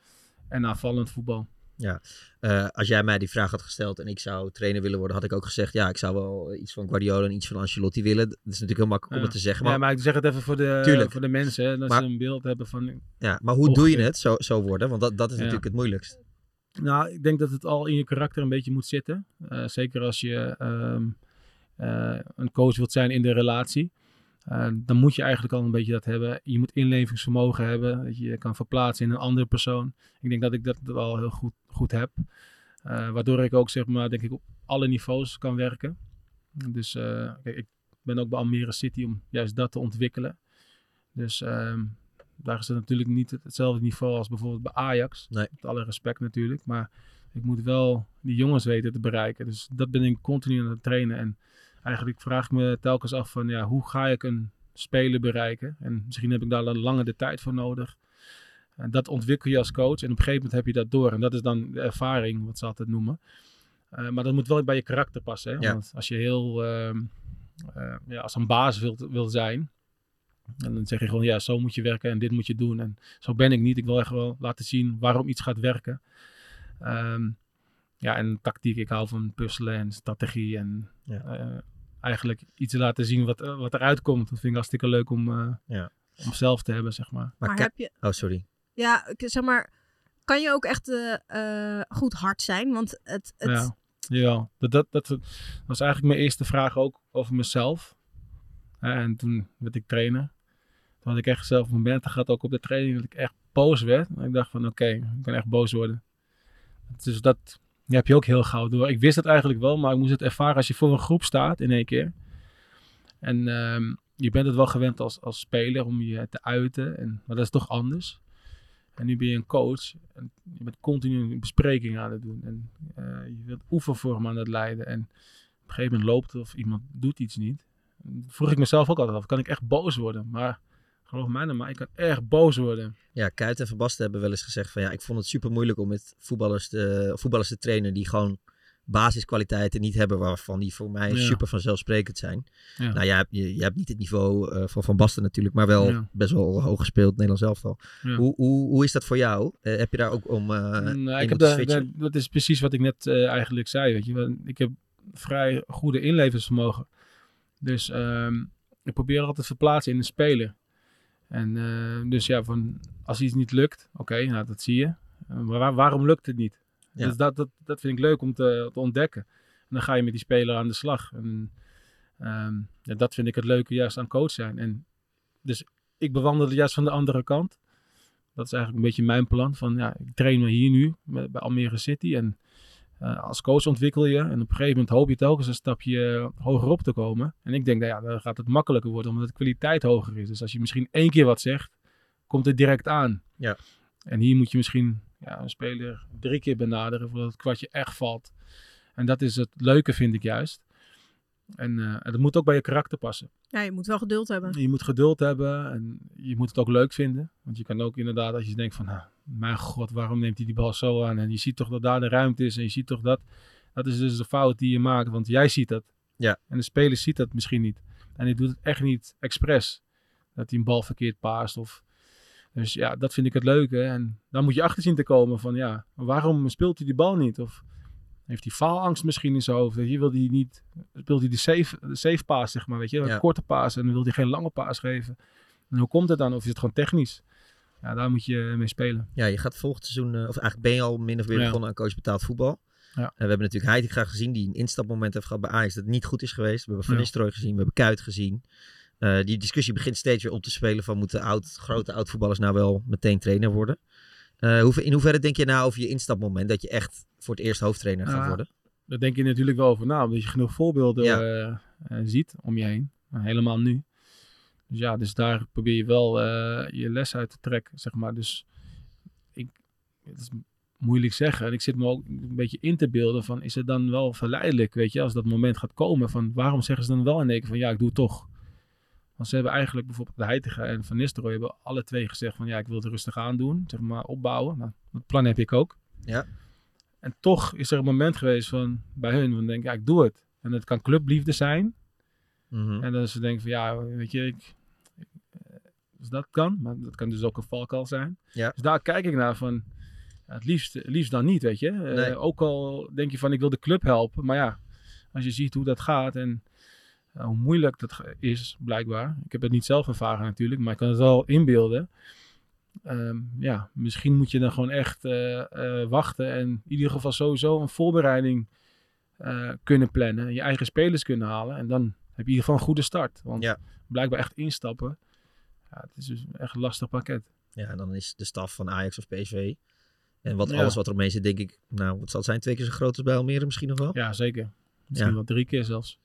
Speaker 7: En aanvallend voetbal.
Speaker 4: Ja, uh, als jij mij die vraag had gesteld en ik zou trainer willen worden, had ik ook gezegd, ja, ik zou wel iets van Guardiola en iets van Ancelotti willen. Dat is natuurlijk heel makkelijk ja. om het te zeggen.
Speaker 7: Maar, ja, maar ik zeg het even voor de, voor de mensen, hè, dat
Speaker 4: maar,
Speaker 7: ze een beeld hebben van...
Speaker 4: Ja, maar hoe doe je het zo, zo worden? Want dat, dat is ja. natuurlijk het moeilijkst.
Speaker 7: Nou, ik denk dat het al in je karakter een beetje moet zitten. Uh, zeker als je um, uh, een coach wilt zijn in de relatie. Uh, dan moet je eigenlijk al een beetje dat hebben. Je moet inlevingsvermogen hebben. Dat je je kan verplaatsen in een andere persoon. Ik denk dat ik dat wel heel goed, goed heb. Uh, waardoor ik ook zeg maar, denk ik, op alle niveaus kan werken. Dus uh, kijk, ik ben ook bij Almere City om juist dat te ontwikkelen. Dus um, daar is het natuurlijk niet hetzelfde niveau als bijvoorbeeld bij Ajax.
Speaker 4: Nee.
Speaker 7: Met alle respect natuurlijk. Maar ik moet wel die jongens weten te bereiken. Dus dat ben ik continu aan het trainen. En eigenlijk vraag ik me telkens af van ja, hoe ga ik een speler bereiken? En misschien heb ik daar langer de tijd voor nodig. En dat ontwikkel je als coach en op een gegeven moment heb je dat door. En dat is dan de ervaring, wat ze altijd noemen. Uh, maar dat moet wel bij je karakter passen. Hè?
Speaker 4: Ja.
Speaker 7: Want als je heel, uh, uh, ja, als een baas wilt, wil zijn, En dan zeg je gewoon, ja, zo moet je werken en dit moet je doen. En zo ben ik niet. Ik wil echt wel laten zien waarom iets gaat werken. Ehm, ja, en tactiek. Ik hou van puzzelen en strategie. En eh, eigenlijk iets laten zien wat, eh, wat eruit komt. Dat vind ik hartstikke leuk om, eh,
Speaker 4: Ja.
Speaker 7: om zelf te hebben, zeg maar.
Speaker 6: Maar heb je-
Speaker 4: Oh, sorry.
Speaker 6: Ja, ik- zeg maar, kan je ook echt eh, eh, goed hard zijn? Want het, het,
Speaker 7: Ja, jawel. Dat, dat, dat was eigenlijk mijn eerste vraag ook over mezelf. Hè, En toen werd ik trainer. Toen had ik echt zelf momenten gehad, ook op de training, dat ik echt boos werd. En ik dacht van, oké, ik kan echt boos worden. Dus dat die heb je ook heel gauw door. Ik wist het eigenlijk wel, maar ik moest het ervaren als je voor een groep staat in één keer. En ehm, je bent het wel gewend als, als speler om je te uiten. En, maar dat is toch anders. En nu ben je een coach. En je bent continu een bespreking aan het doen. En eh, je wilt oefenvorm aan het leiden. En op een gegeven moment loopt of iemand doet iets niet. Vroeg ik mezelf ook altijd af, kan ik echt boos worden? Maar geloof mij nou maar, ik kan echt boos worden.
Speaker 4: Ja, Kuit en Van Basten hebben wel eens gezegd van ja, ik vond het super moeilijk om met voetballers te, voetballers te trainen die gewoon basiskwaliteiten niet hebben waarvan die voor mij
Speaker 7: Ja.
Speaker 4: super vanzelfsprekend zijn.
Speaker 7: Ja.
Speaker 4: Nou, jij hebt, je, je hebt niet het niveau eh, van Van Basten natuurlijk, maar wel
Speaker 7: Ja.
Speaker 4: best wel hoog gespeeld, Nederlands elftal.
Speaker 7: Ja.
Speaker 4: Hoe, hoe, hoe is dat voor jou? Eh, heb je daar ook om eh
Speaker 7: Nou,
Speaker 4: in
Speaker 7: ik heb daar, daar- dat is precies wat ik net eh, eigenlijk zei. Weet je. Ik heb vrij goede inlevensvermogen. Dus ehm, ik probeer altijd te verplaatsen in een speler. En eh, dus ja, van, als iets niet lukt, oké, nou, dat zie je. Eh, maar waar- waarom lukt het niet?
Speaker 4: Ja.
Speaker 7: Dus dat, dat, dat vind ik leuk om te, te ontdekken. En dan ga je met die speler aan de slag. En ehm, ja, dat vind ik het leuke juist aan coach zijn. En dus ik bewandel juist van de andere kant. Dat is eigenlijk een beetje mijn plan. Van, ja, ik train me hier nu bij Almere City. En eh, als coach ontwikkel je. En op een gegeven moment hoop je telkens een stapje eh, hoger op te komen. En ik denk, nou ja, dan gaat het makkelijker worden. Omdat de kwaliteit hoger is. Dus als je misschien één keer wat zegt, komt het direct aan.
Speaker 4: Ja.
Speaker 7: En hier moet je misschien ja, een speler drie keer benaderen voordat het kwartje echt valt. En dat is het leuke, vind ik juist. En, eh, en dat moet ook bij je karakter passen.
Speaker 6: Ja, je moet wel geduld hebben.
Speaker 7: Je moet geduld hebben en je moet het ook leuk vinden. Want je kan ook inderdaad, als je denkt van, nou, mijn god, waarom neemt hij die bal zo aan? En je ziet toch dat daar de ruimte is en je ziet toch dat. Dat is dus de fout die je maakt, want jij ziet dat.
Speaker 4: Ja.
Speaker 7: En de speler ziet dat misschien niet. En hij doet het echt niet expres. Dat hij een bal verkeerd paast of... Dus ja, dat vind ik het leuke. En dan moet je achter zien te komen van, ja, waarom speelt hij die bal niet? Of heeft hij faalangst misschien in zijn hoofd? Hier wil hij niet, speelt hij de safe, de safe paas, zeg maar, weet je, een
Speaker 4: Ja.
Speaker 7: korte paas en wil hij geen lange paas geven. En hoe komt het dan? Of is het gewoon technisch? Ja, daar moet je mee spelen.
Speaker 4: Ja, je gaat volgend seizoen, eh, of eigenlijk ben je al min of meer
Speaker 7: Ja.
Speaker 4: begonnen aan coach betaald voetbal.
Speaker 7: Ja.
Speaker 4: En we hebben natuurlijk Heitinga gezien, die een instapmoment heeft gehad bij Ajax dat niet goed is geweest. We hebben Van. Nistelrooy gezien, we hebben Kuit gezien. Eh, die discussie begint steeds weer op te spelen van moeten oud, grote oud-voetballers nou wel meteen trainer worden. Eh, in hoeverre denk je nou over je instapmoment dat je echt voor het eerst hoofdtrainer gaat worden?
Speaker 7: Daar denk je natuurlijk wel over na, omdat je genoeg voorbeelden
Speaker 4: Ja.
Speaker 7: eh, eh, ziet om je heen. En helemaal nu. Dus ja, dus daar probeer je wel je les uit te trekken, zeg maar. Dus ik, het is moeilijk zeggen. En ik zit me ook een beetje in te beelden van, is het dan wel verleidelijk, weet je, als dat moment gaat komen van, waarom zeggen ze dan wel in één keer van, ja, ik doe het toch. Want ze hebben eigenlijk bijvoorbeeld de Heitinga en Van Nistelrooy hebben alle twee gezegd van, ja, ik wil het rustig aandoen, zeg maar, opbouwen. Nou, dat plan heb ik ook.
Speaker 4: Ja.
Speaker 7: En toch is er een moment geweest van, bij hun, van denk ik, ja, ik doe het. En het kan clubliefde zijn.
Speaker 4: Mhm.
Speaker 7: En dan ze denken van, ja, weet je, ik, ik, eh, dus dat kan. Maar dat kan dus ook een valkuil zijn.
Speaker 4: Ja.
Speaker 7: Dus daar kijk ik naar van, ja, het, liefst, het liefst dan niet, weet je. Eh, ook al denk je van, ik wil de club helpen. Maar ja, als je ziet hoe dat gaat en hoe moeilijk dat is, blijkbaar. Ik heb het niet zelf ervaren natuurlijk, maar ik kan het wel inbeelden. Ehm, ja, misschien moet je dan gewoon echt eh, eh, wachten en in ieder geval sowieso een voorbereiding eh, kunnen plannen. En je eigen spelers kunnen halen. En dan heb je in ieder geval een goede start. Want
Speaker 4: Ja.
Speaker 7: blijkbaar echt instappen, ja, het is dus echt een lastig pakket.
Speaker 4: Ja, en dan is de staf van Ajax of PSV. En wat,
Speaker 7: Ja.
Speaker 4: alles wat er omheen zit, denk ik, nou, wat zal het zijn? Twee keer zo groot als bij Almere misschien nog wel?
Speaker 7: Ja, zeker. Misschien
Speaker 4: Ja.
Speaker 7: wel drie keer zelfs.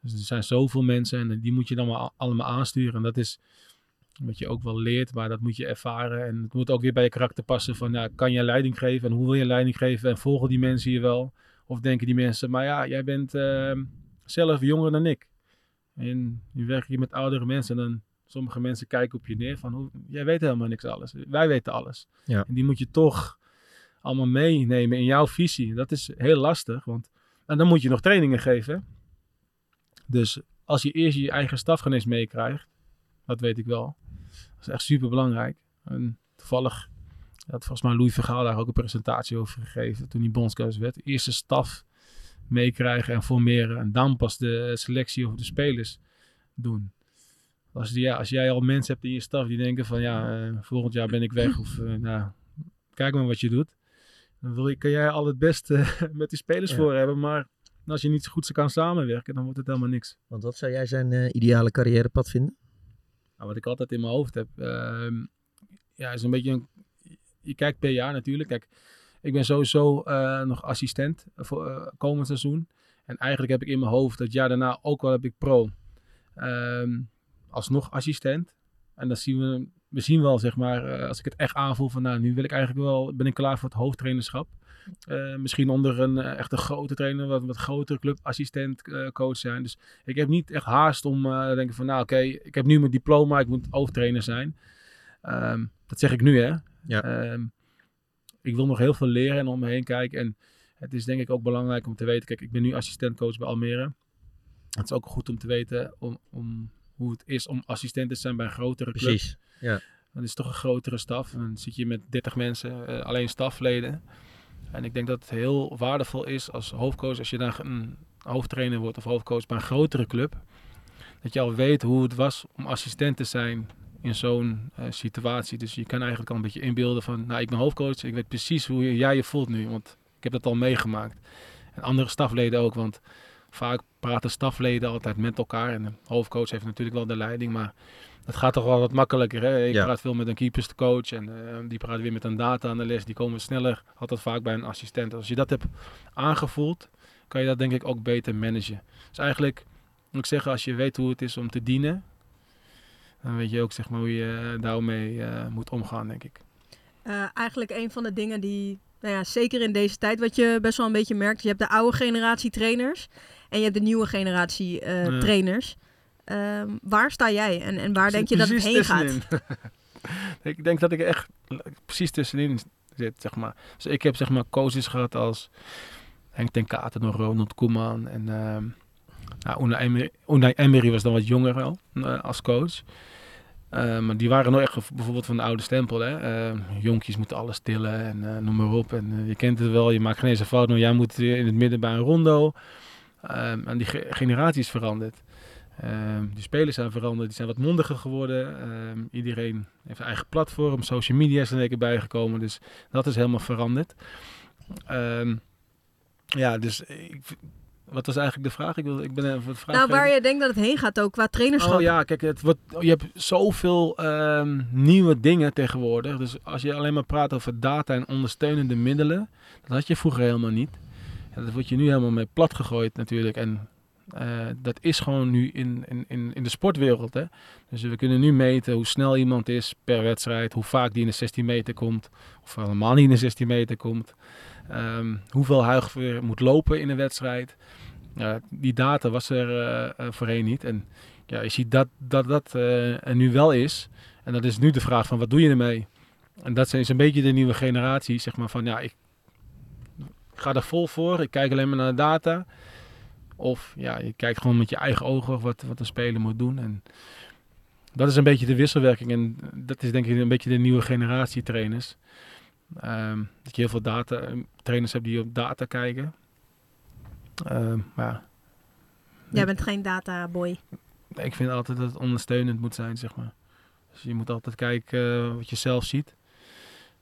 Speaker 7: Dus er zijn zoveel mensen en die moet je dan maar allemaal aansturen. En dat is wat je ook wel leert, maar dat moet je ervaren. En het moet ook weer bij je karakter passen van, ja, kan je leiding geven en hoe wil je leiding geven? En volgen die mensen je wel? Of denken die mensen, maar ja, jij bent ehm, zelf jonger dan ik. En je werkt hier met oudere mensen en dan sommige mensen kijken op je neer van, hoe, jij weet helemaal niks alles. Wij weten alles.
Speaker 4: Ja.
Speaker 7: En die moet je toch allemaal meenemen in jouw visie. Dat is heel lastig, want en dan moet je nog trainingen geven. Dus als je eerst je eigen staf geen eens meekrijgt, Dat weet ik wel. Dat is echt super belangrijk. En toevallig had volgens mij Louis Vergaal daar ook een presentatie over gegeven toen hij bondscoach werd. Eerste staf meekrijgen en formeren en dan pas de selectie of de spelers doen. Als, ja, als jij al mensen hebt in je staf die denken van ja, uh, volgend jaar ben ik weg of uh, nou, kijk maar wat je doet. Dan wil je, kan jij al het beste met die spelers ja. voor hebben, maar als je niet zo goed kan samenwerken, dan wordt het helemaal niks.
Speaker 4: Want wat zou jij zijn uh, ideale carrièrepad vinden?
Speaker 7: Nou, wat ik altijd in mijn hoofd heb, uh, ja, is een beetje een, je kijkt per jaar natuurlijk. Kijk, ik ben sowieso uh, nog assistent voor uh, komend seizoen. En eigenlijk heb ik in mijn hoofd dat jaar daarna ook wel heb ik pro. Um, alsnog assistent. En dan zien we, we zien wel, zeg maar, uh, als ik het echt aanvoel van nou, nu wil ik eigenlijk wel, ben ik klaar voor het hoofdtrainerschap. Uh, misschien onder een uh, echt een grote trainer, wat, wat grotere club, assistent, coach zijn. Dus ik heb niet echt haast om te denken van nou oké, okay, ik heb nu mijn diploma, ik moet hoofdtrainer zijn. Um, dat zeg ik nu hè.
Speaker 4: Ja.
Speaker 7: Um, ik wil nog heel veel leren en om me heen kijken. En het is denk ik ook belangrijk om te weten, kijk ik ben nu assistentcoach bij Almere. Het is ook goed om te weten om, om hoe het is om assistent te zijn bij een grotere club.
Speaker 4: Precies, ja.
Speaker 7: Dan is het toch een grotere staf. En dan zit je met 30 mensen, uh, alleen stafleden. En ik denk dat het heel waardevol is als hoofdcoach, als je dan een hoofdtrainer wordt of hoofdcoach bij een grotere club. Dat je al weet hoe het was om assistent te zijn in zo'n uh, situatie. Dus je kan eigenlijk al een beetje inbeelden van, nou ik ben hoofdcoach, ik weet precies hoe jij je voelt nu, want ik heb dat al meegemaakt. En andere stafleden ook, want vaak praten stafleden altijd met elkaar. En de hoofdcoach heeft natuurlijk wel de leiding, maar het gaat toch wel wat makkelijker. Hè? Ik
Speaker 4: Ja.
Speaker 7: praat veel met een keeperscoach en eh, die praat weer met een data-analyst. Die komen sneller, altijd vaak bij een assistent. Als je dat hebt aangevoeld, kan je dat denk ik ook beter managen. Dus eigenlijk moet ik zeggen, als je weet hoe het is om te dienen, dan weet je ook zeg maar, hoe je daarmee eh, moet omgaan, denk ik.
Speaker 6: Eh, eigenlijk een van de dingen die, nou ja, zeker in deze tijd, wat je best wel een beetje merkt. Je hebt de oude generatie trainers en je hebt de nieuwe generatie eh,
Speaker 7: Ja.
Speaker 6: Ehm, waar sta jij en, en waar denk je dat het heen gaat?
Speaker 7: ik denk dat ik echt precies tussenin zit, zeg maar. Dus ik heb zeg maar coaches gehad als Henk ten Katen, Ronald Koeman en ehm nou, Unai Emery, Unai Emery was dan wat jonger wel eh, als coach. Eh, maar die waren nog echt bijvoorbeeld van de oude stempel. Hè? Jonkjes moeten alles tillen en eh, noem maar op. En eh, je kent het wel, je maakt geen eens een fout, maar jij moet in het midden bij een rondo. Ehm, en die ge- generatie is veranderd. Ehm, die spelers zijn veranderd, die zijn wat mondiger geworden. Ehm, iedereen heeft een eigen platform, social media is er een keer bijgekomen. Dus dat is helemaal veranderd. Ehm, ja, dus ik, wat was eigenlijk de vraag? Ik, wil, ik ben even wat vraag
Speaker 6: Nou, waar je denkt dat het heen gaat ook qua trainerschap.
Speaker 7: Oh ja, kijk, het wordt, je hebt zoveel nieuwe dingen tegenwoordig. Dus als je alleen maar praat over data en ondersteunende middelen, dat had je vroeger helemaal niet. Ja, dat wordt je nu helemaal mee plat gegooid natuurlijk. En eh, dat is gewoon nu in, in, in, de sportwereld. Hè? Dus we kunnen nu meten hoe snel iemand is per wedstrijd, hoe vaak die in de 16 meter komt, of helemaal niet in de 16 meter komt. Ehm, hoeveel Huigveer moet lopen in een wedstrijd. Die data was er eh, eh, voorheen niet. En ja, je ziet dat dat, dat er nu wel is. En dat is nu de vraag van wat doe je ermee? En dat is een beetje de nieuwe generatie. Zeg maar van ja, ik ga er vol voor. Ik kijk alleen maar naar de data. Of ja, je kijkt gewoon met je eigen ogen wat, wat een speler moet doen. En dat is een beetje de wisselwerking. En dat is denk ik een beetje de nieuwe generatie trainers. Ehm, dat je heel veel data, trainers hebt die op data kijken. Ehm, maar ja,
Speaker 6: Jij bent geen databoy.
Speaker 7: ik vind altijd dat het ondersteunend moet zijn, zeg maar. Dus je moet altijd kijken eh, wat je zelf ziet.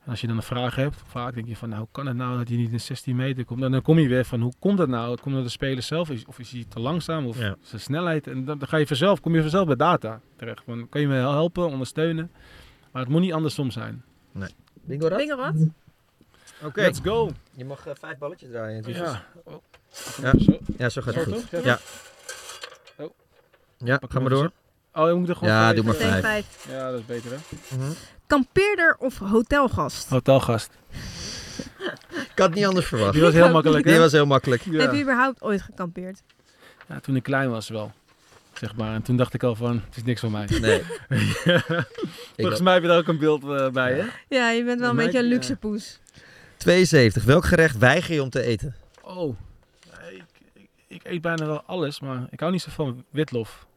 Speaker 7: En als je dan een vraag hebt, vaak denk je van, nou, hoe kan het nou dat hij niet in 16 meter komt? En dan kom je weer van, hoe komt dat nou? Komt dat de speler zelf? Is, of is hij te langzaam? Of
Speaker 4: Ja.
Speaker 7: zijn snelheid? En dan, dan ga je vanzelf, kom je vanzelf bij data terecht. Van, kan je me helpen, ondersteunen? Maar het moet niet andersom zijn.
Speaker 4: Nee. Bingo rad?
Speaker 6: Bingo wat?
Speaker 4: Oké.
Speaker 7: Let's go.
Speaker 4: Je mag eh, vijf balletjes draaien.
Speaker 7: Ja. Oh.
Speaker 4: Ja.
Speaker 7: Zo.
Speaker 4: ja, zo gaat
Speaker 7: Zo
Speaker 4: het
Speaker 7: toch?
Speaker 4: goed.
Speaker 7: Ja,
Speaker 4: Ja.
Speaker 7: Oh.
Speaker 4: Ja,
Speaker 7: Pak
Speaker 4: ga maar door.
Speaker 7: Oh, je moet er gewoon
Speaker 4: Ja,
Speaker 7: vijf,
Speaker 4: doe maar vijf.
Speaker 6: vijf.
Speaker 7: Ja, dat is beter hè.
Speaker 4: Mhm.
Speaker 6: Kampeerder of hotelgast?
Speaker 7: Hotelgast.
Speaker 4: Ik had het niet anders verwacht.
Speaker 7: Die was heel makkelijk hè?
Speaker 4: Die was heel makkelijk.
Speaker 7: Ja.
Speaker 6: Heb je überhaupt ooit gekampeerd?
Speaker 7: Ja, toen ik klein was wel. Zeg maar. En toen dacht ik al van, het is niks voor mij.
Speaker 4: Nee.
Speaker 7: Volgens mij heb je daar ook een beeld eh, bij, hè?
Speaker 6: Ja, je bent wel een
Speaker 7: Mij-
Speaker 6: beetje een luxe poes.
Speaker 4: 72. Welk gerecht weiger je om te eten?
Speaker 7: Oh, ik, ik eet bijna wel alles, maar ik hou niet zo van witlof.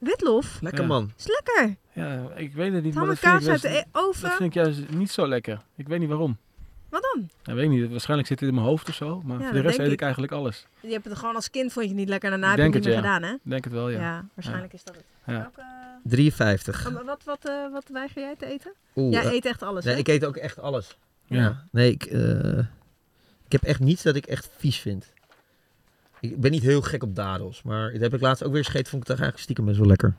Speaker 6: Witlof?
Speaker 4: Lekker man.
Speaker 6: Is lekker.
Speaker 7: Ja, ik weet het niet.
Speaker 6: Tamme
Speaker 7: maar dat vind
Speaker 6: kaas
Speaker 7: ik
Speaker 6: uit de e- oven.
Speaker 7: Dat vind ik juist niet zo lekker. Ik weet niet waarom.
Speaker 6: Wat dan?
Speaker 7: Ik weet niet. Waarschijnlijk zit het in mijn hoofd of zo. Maar
Speaker 6: Ja,
Speaker 7: voor de
Speaker 6: dat
Speaker 7: rest
Speaker 6: denk
Speaker 7: eet
Speaker 6: ik.
Speaker 7: ik eigenlijk alles.
Speaker 6: Je hebt het gewoon als kind vond je het niet lekker en daarna
Speaker 7: Ik
Speaker 6: heb je het
Speaker 7: denk
Speaker 6: niet meer
Speaker 7: het,
Speaker 6: gedaan, hè?
Speaker 7: Ik denk het wel, ja.
Speaker 6: Ja, waarschijnlijk
Speaker 7: Ja.
Speaker 6: is dat het.
Speaker 7: Ja.
Speaker 6: Welke-
Speaker 4: 53.
Speaker 6: Oh, maar wat, wat, eh, wat weiger jij te eten?
Speaker 4: Oeh,
Speaker 6: jij
Speaker 4: eh,
Speaker 6: eet echt alles,
Speaker 4: Nee,
Speaker 6: hè?
Speaker 4: ik eet ook echt alles.
Speaker 7: Ja.
Speaker 4: Nee, ik, eh, ik heb echt niets dat ik echt vies vind. Ik ben niet heel gek op dadels, maar dat heb ik laatst ook weer gegeten. Vond ik toch eigenlijk stiekem best wel lekker.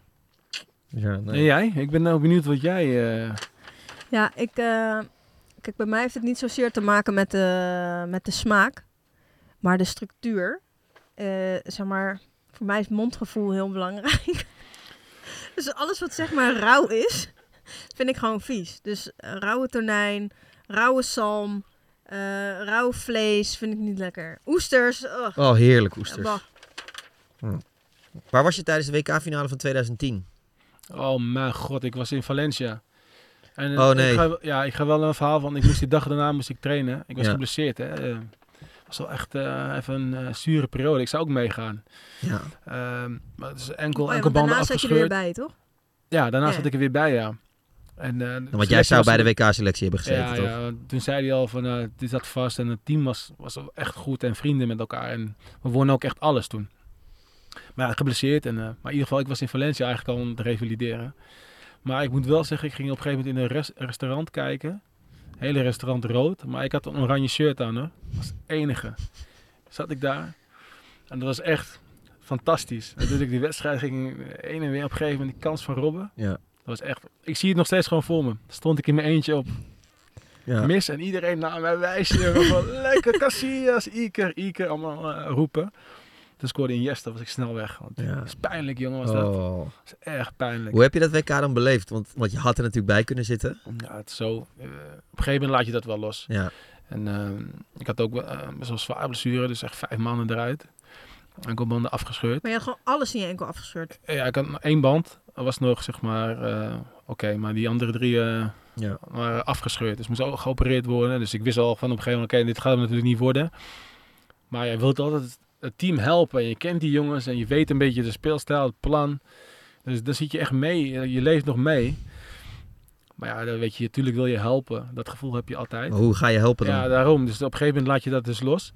Speaker 4: Dus ja, nee.
Speaker 7: En jij? Ik ben nou benieuwd wat jij... eh,
Speaker 6: Ja, ik... eh, kijk, bij mij heeft het niet zozeer te maken met de, met de smaak. Maar de structuur. Eh, zeg maar, voor mij is mondgevoel heel belangrijk. dus alles wat zeg maar rauw is, vind ik gewoon vies. Dus rauwe tonijn, rauwe zalm, eh rauw vlees vind ik niet lekker. Oesters, ugh.
Speaker 4: Oh, heerlijk oesters. Hm. Waar was je tijdens de WK-finale van 2010?
Speaker 7: Oh mijn god, ik was in Valencia. En,
Speaker 4: Oh,
Speaker 7: eh,
Speaker 4: nee.
Speaker 7: Ik ga, ja, ik ga wel een verhaal van. Ik moest die dag daarna moest ik trainen. Ik was
Speaker 4: Ja.
Speaker 7: geblesseerd. Hè. Eh, was wel echt eh, even een zure periode. Ik zou ook meegaan.
Speaker 4: Ja.
Speaker 7: Ehm, maar het is enkel,
Speaker 6: Oh ja,
Speaker 7: enkel banden
Speaker 6: daarna zat je er
Speaker 7: afgescheurd.
Speaker 6: weer bij, toch?
Speaker 7: Ja, daarna
Speaker 6: Ja.
Speaker 7: zat ik er weer bij, ja. En, de
Speaker 4: Want jij zou bij de WK-selectie hebben gezeten,
Speaker 7: ja,
Speaker 4: toch?
Speaker 7: Ja, toen zei hij al van, eh dit zat vast en het team was, was echt goed en vrienden met elkaar. En we wonnen ook echt alles toen. Maar ja, geblesseerd. En, eh, maar in ieder geval, ik was in Valencia eigenlijk al om te revalideren. Maar ik moet wel zeggen, ik ging op een gegeven moment in een res- restaurant kijken. Hele restaurant rood. Maar ik had een oranje shirt aan hoor. Dat was het enige. Zat ik daar. En dat was echt fantastisch. En toen ik die wedstrijd ging, één en weer op een gegeven moment die kans van Robben.
Speaker 4: Ja.
Speaker 7: Dat was echt, ik zie het nog steeds gewoon voor me. Stond ik in mijn eentje op.
Speaker 4: Ja.
Speaker 7: Mis en iedereen naar mij wijzen. Van, Lekker Casillas, Iker, Iker, allemaal eh, roepen. Toen scoorde Iniesta, was ik snel weg. Want
Speaker 4: Ja.
Speaker 7: Dat is pijnlijk, jongen, was dat.
Speaker 4: Oh.
Speaker 7: Dat is erg pijnlijk.
Speaker 4: Hoe heb je dat WK dan beleefd? Want, want je had er natuurlijk bij kunnen zitten.
Speaker 7: Ja, het is zo. eh, op een gegeven moment laat je dat wel los.
Speaker 4: Ja.
Speaker 7: En eh, ik had ook eh, best wel zwaar blessure, dus echt vijf maanden eruit. Enkelbanden afgescheurd.
Speaker 6: Maar je had gewoon alles in je enkel afgescheurd.
Speaker 7: Ja, ik had één band. Was nog, zeg maar, eh, oké. maar die andere drie eh,
Speaker 4: Ja.
Speaker 7: waren afgescheurd. Dus moest ook geopereerd worden. Dus ik wist al van op een gegeven moment, oké, dit gaat hem natuurlijk niet worden. Maar je wilt altijd het team helpen. En je kent die jongens en je weet een beetje de speelstijl, het plan. Dus dan zit je echt mee. eh, Je leeft nog mee. Maar ja, dan weet je, natuurlijk wil je helpen. Dat gevoel heb je altijd.
Speaker 4: Maar hoe ga je helpen dan?
Speaker 7: Ja, daarom. Dus op een gegeven moment laat je dat dus los.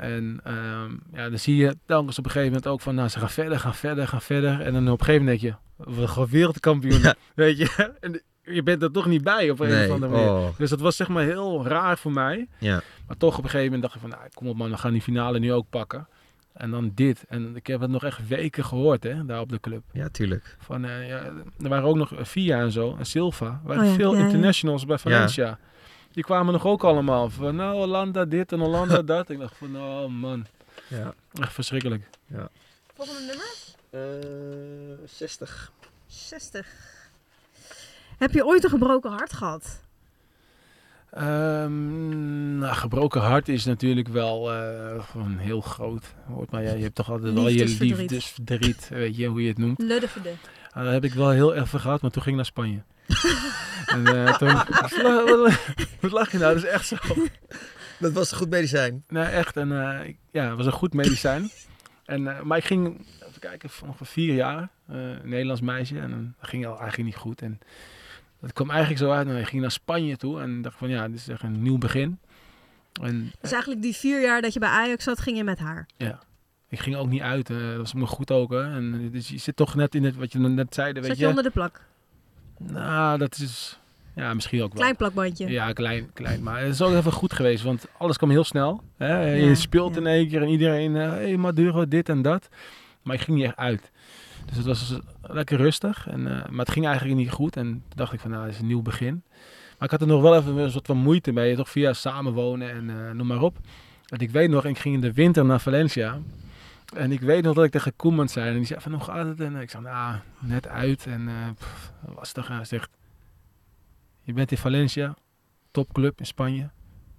Speaker 7: En ehm, ja, dan zie je telkens op een gegeven moment ook van, nou, ze gaan verder, gaan verder, gaan verder. En dan op een gegeven moment denk je, we gaan wereldkampioen, weet je. En je bent er toch niet bij op een
Speaker 4: Nee,
Speaker 7: of andere manier.
Speaker 4: oh.
Speaker 7: Dus dat was zeg maar heel raar voor mij.
Speaker 4: Ja.
Speaker 7: Maar toch op een gegeven moment dacht ik van, nou, kom op man, we gaan die finale nu ook pakken. En dan dit. En ik heb het nog echt weken gehoord, hè, daar op de club.
Speaker 4: Ja, tuurlijk.
Speaker 7: Van, eh, ja, er waren ook nog Via en zo, en Silva. Er waren
Speaker 6: Oh ja,
Speaker 7: veel
Speaker 6: ja, ja.
Speaker 7: internationals bij Valencia. Die kwamen nog ook allemaal van, nou, Hollanda dit en Hollanda dat. Ik dacht van, oh man.
Speaker 4: Ja.
Speaker 7: Echt verschrikkelijk.
Speaker 4: Ja.
Speaker 6: Volgende nummer?
Speaker 4: Eh 60.
Speaker 6: 60. Heb je ooit een gebroken hart gehad?
Speaker 7: Ehm, nou, gebroken hart is natuurlijk wel eh, gewoon heel groot. Hoort maar, ja, je hebt toch altijd wel je
Speaker 6: Liefdesverdriet.
Speaker 7: weet je, hoe je het noemt.
Speaker 6: Luddeverde.
Speaker 7: Ah, dat heb ik wel heel even gehad, maar toen ging ik naar Spanje. en eh, toen... Wat lach je nou? Dat is echt zo.
Speaker 4: Dat was een goed medicijn.
Speaker 7: Nee, echt. En, eh, ja, het was een goed medicijn. en, eh, maar ik ging, even kijken, voor ongeveer vier jaar, eh, een Nederlands meisje. En dan ging het eigenlijk niet goed. En dat kwam eigenlijk zo uit. En ik ging naar Spanje toe en dacht van, ja, dit is echt een nieuw begin. En
Speaker 6: Dus eigenlijk die vier jaar dat je bij Ajax zat, ging je met haar.
Speaker 7: ja, ik ging ook niet uit. dat was me goed ook. Hè. En, dus je zit toch net in het, wat je net zei, weet
Speaker 6: Zat
Speaker 7: je.
Speaker 6: je onder de plak?
Speaker 7: Nou, dat is... Ja, misschien ook wel.
Speaker 6: Klein plakbandje.
Speaker 7: Ja, klein, klein. Maar het is ook even goed geweest, want alles kwam heel snel. Hè? Je
Speaker 6: Ja,
Speaker 7: speelt in één keer en iedereen... Hé, hey, Maduro, dit en dat. Maar ik ging niet echt uit. Dus het was lekker rustig. En, eh, maar het ging eigenlijk niet goed. En toen dacht ik van, nou, dit is een nieuw begin. Maar ik had er nog wel even een soort van moeite mee. Toch via samenwonen en eh, noem maar op. Want ik weet nog, ik ging in de winter naar Valencia. En ik weet nog dat ik tegen Koeman zei. En die zei van, hoe gaat het? En ik zei, nou, net uit. En eh pff, lastig. En hij zegt, je bent in Valencia, topclub in Spanje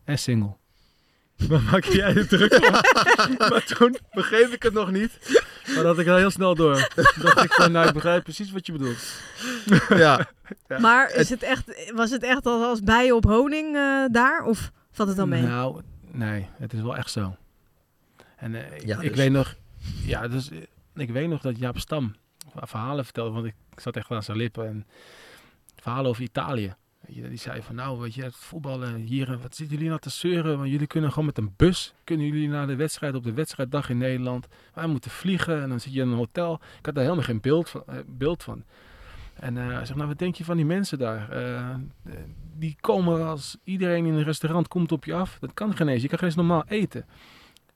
Speaker 7: en single. Waar maak jij je druk om? maar toen begreep ik het nog niet. Maar dat had ik al heel snel door. Dacht ik van, nou, ik begrijp precies wat je bedoelt.
Speaker 4: Ja.
Speaker 6: Maar is het echt, was het echt als, als bijen op honing eh, daar? Of valt het dan mee?
Speaker 7: Nou, nee, het is wel echt zo. En eh,
Speaker 4: Ja,
Speaker 7: ik
Speaker 4: dus-
Speaker 7: weet nog, ja, dus, eh, ik weet nog dat Jaap Stam verhalen vertelde, want ik zat echt aan zijn lippen. En verhalen over Italië. Die zei van nou, weet je, het voetballen hier, wat zitten jullie nou te zeuren? Want jullie kunnen gewoon met een bus, kunnen jullie naar de wedstrijd op de wedstrijddag in Nederland. Wij moeten vliegen en dan zit je in een hotel. Ik had daar helemaal geen beeld van. eh, beeld van. En eh, hij zegt, nou wat denk je van die mensen daar? Die komen als iedereen in een restaurant komt op je af. Dat kan geen eens, je kan geen eens normaal eten.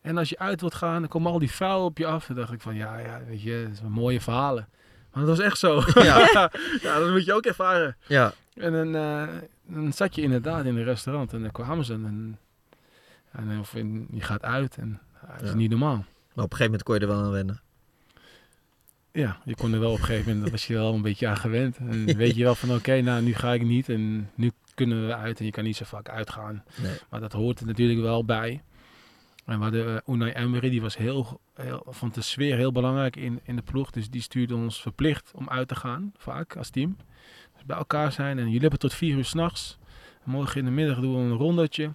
Speaker 7: En als je uit wilt gaan, dan komen al die vuil op je af. Dan dacht ik van, ja, ja weet je, dat zijn mooie verhalen. Maar dat was echt zo.
Speaker 4: Ja.
Speaker 7: ja, dat moet je ook ervaren.
Speaker 4: Ja.
Speaker 7: En dan, eh, dan zat je inderdaad in een restaurant en dan kwamen ze en, en of in- je gaat uit en dat is
Speaker 4: Ja.
Speaker 7: niet normaal.
Speaker 4: Maar op een gegeven moment kon je er wel aan wennen.
Speaker 7: Ja, je kon er wel op een gegeven moment, dat was je wel een beetje aan gewend. En weet je wel van oké, nou nu ga ik niet en nu kunnen we uit en je kan niet zo vaak uitgaan.
Speaker 4: Nee.
Speaker 7: Maar dat hoort er natuurlijk wel bij. En we hadden uh, Unai Emery, die was heel, heel, vond de sfeer heel belangrijk in, in de ploeg. Dus die stuurde ons verplicht om uit te gaan, vaak als team. Dus bij elkaar zijn en jullie hebben tot vier uur s'nachts. Morgen in de middag doen we een rondetje.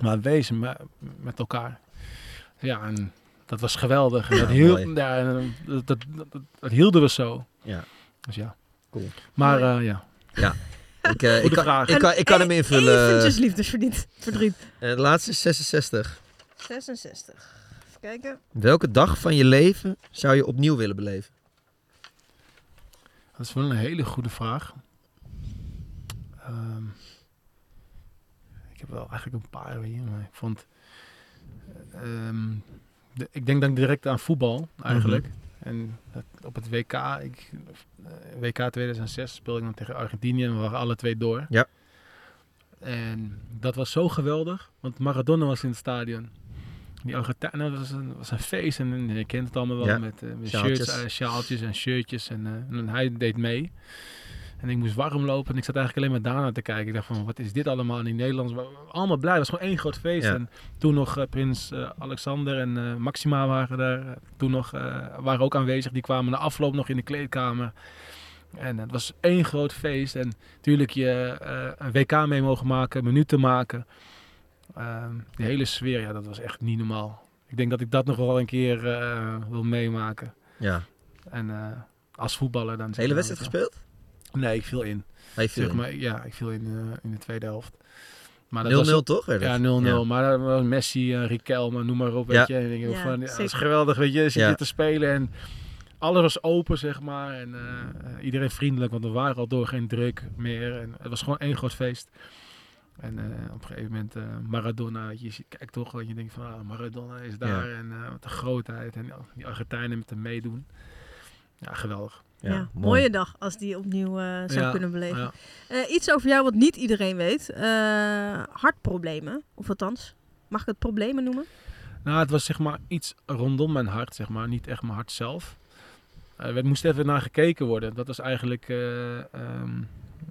Speaker 7: Maar wezen met, met elkaar. Ja, en dat was geweldig. En
Speaker 4: Ja,
Speaker 7: dat, hield, ja, en dat, dat, dat, dat hielden we zo.
Speaker 4: Ja.
Speaker 7: Dus ja.
Speaker 4: Cool.
Speaker 7: Maar eh, ja.
Speaker 4: Ja. Ik, eh, ik,
Speaker 7: Goede
Speaker 4: kan,
Speaker 7: vraag.
Speaker 4: ik, kan, ik kan hem invullen.
Speaker 6: Eventjes liefdesverdriet. Verdriet.
Speaker 4: Eh, de laatste is 66.
Speaker 6: 66. Even kijken.
Speaker 4: Welke dag van je leven zou je opnieuw willen beleven?
Speaker 7: Dat is wel een hele goede vraag. Ehm, ik heb wel eigenlijk een paar hier, maar ik vond... ehm, de, ik denk dan direct aan voetbal, eigenlijk. En dat, op het WK, ik, eh, WK 2006 speelde ik dan tegen Argentinië en we waren alle twee door.
Speaker 4: Ja.
Speaker 7: En dat was zo geweldig, want Maradona was in het stadion. Die Argentijnen, dat was een, was een feest en je kent het allemaal wel
Speaker 4: Ja.
Speaker 7: met, met
Speaker 4: Sjaaltjes.
Speaker 7: shirts, eh, sjaaltjes en shirtjes. En, eh, en hij deed mee. En ik moest warm lopen en ik zat eigenlijk alleen maar daarna te kijken. Ik dacht van, wat is dit allemaal in Nederlands? Waren Allemaal blij, het was gewoon één groot feest.
Speaker 4: Ja.
Speaker 7: En toen nog prins Alexander en Maxima waren daar. Toen nog, waren ook aanwezig, die kwamen na afloop nog in de kleedkamer. En het was één groot feest. En natuurlijk je een WK mee mogen maken, minuten maken. Ehm de hele sfeer, ja, dat was echt niet normaal. Ik denk dat ik dat nog wel een keer eh, wil meemaken.
Speaker 4: Ja.
Speaker 7: En eh, als voetballer dan...
Speaker 4: De hele wedstrijd gespeeld?
Speaker 7: Nee, ik viel in.
Speaker 4: Ah, je viel
Speaker 7: zeg
Speaker 4: in.
Speaker 7: maar, ja, ik viel in, eh, in de tweede helft. Maar
Speaker 4: 0-0
Speaker 7: was-
Speaker 4: toch, werd?
Speaker 7: Ja, 0-0.
Speaker 4: Ja.
Speaker 7: Maar dat was Messi, eh Riquelme, noem maar op.
Speaker 4: Ja.
Speaker 7: Weet je. En ik denk
Speaker 6: Ja,
Speaker 7: van, ja, dat is geweldig, weet je. Zit
Speaker 4: Ja.
Speaker 7: je te spelen en alles was open, zeg maar. En iedereen vriendelijk, want we waren al door geen druk meer. En het was gewoon één groot feest. En eh, op een gegeven moment eh, Maradona, je ziet- kijkt toch en je denkt van ah, Maradona is daar
Speaker 4: Ja.
Speaker 7: en eh, wat een grootheid en die Argentijnen met hem meedoen. Ja, geweldig.
Speaker 6: Ja, mooie dag als die opnieuw zou
Speaker 7: Ja,
Speaker 6: kunnen beleven.
Speaker 7: ja.
Speaker 6: Eh, iets over jou wat niet iedereen weet. Eh, hartproblemen, of althans, mag ik het problemen noemen?
Speaker 7: Nou, het was zeg maar iets rondom mijn hart, zeg maar. Niet echt mijn hart zelf. Eh er moest even naar gekeken worden. Dat was eigenlijk... eh, ehm,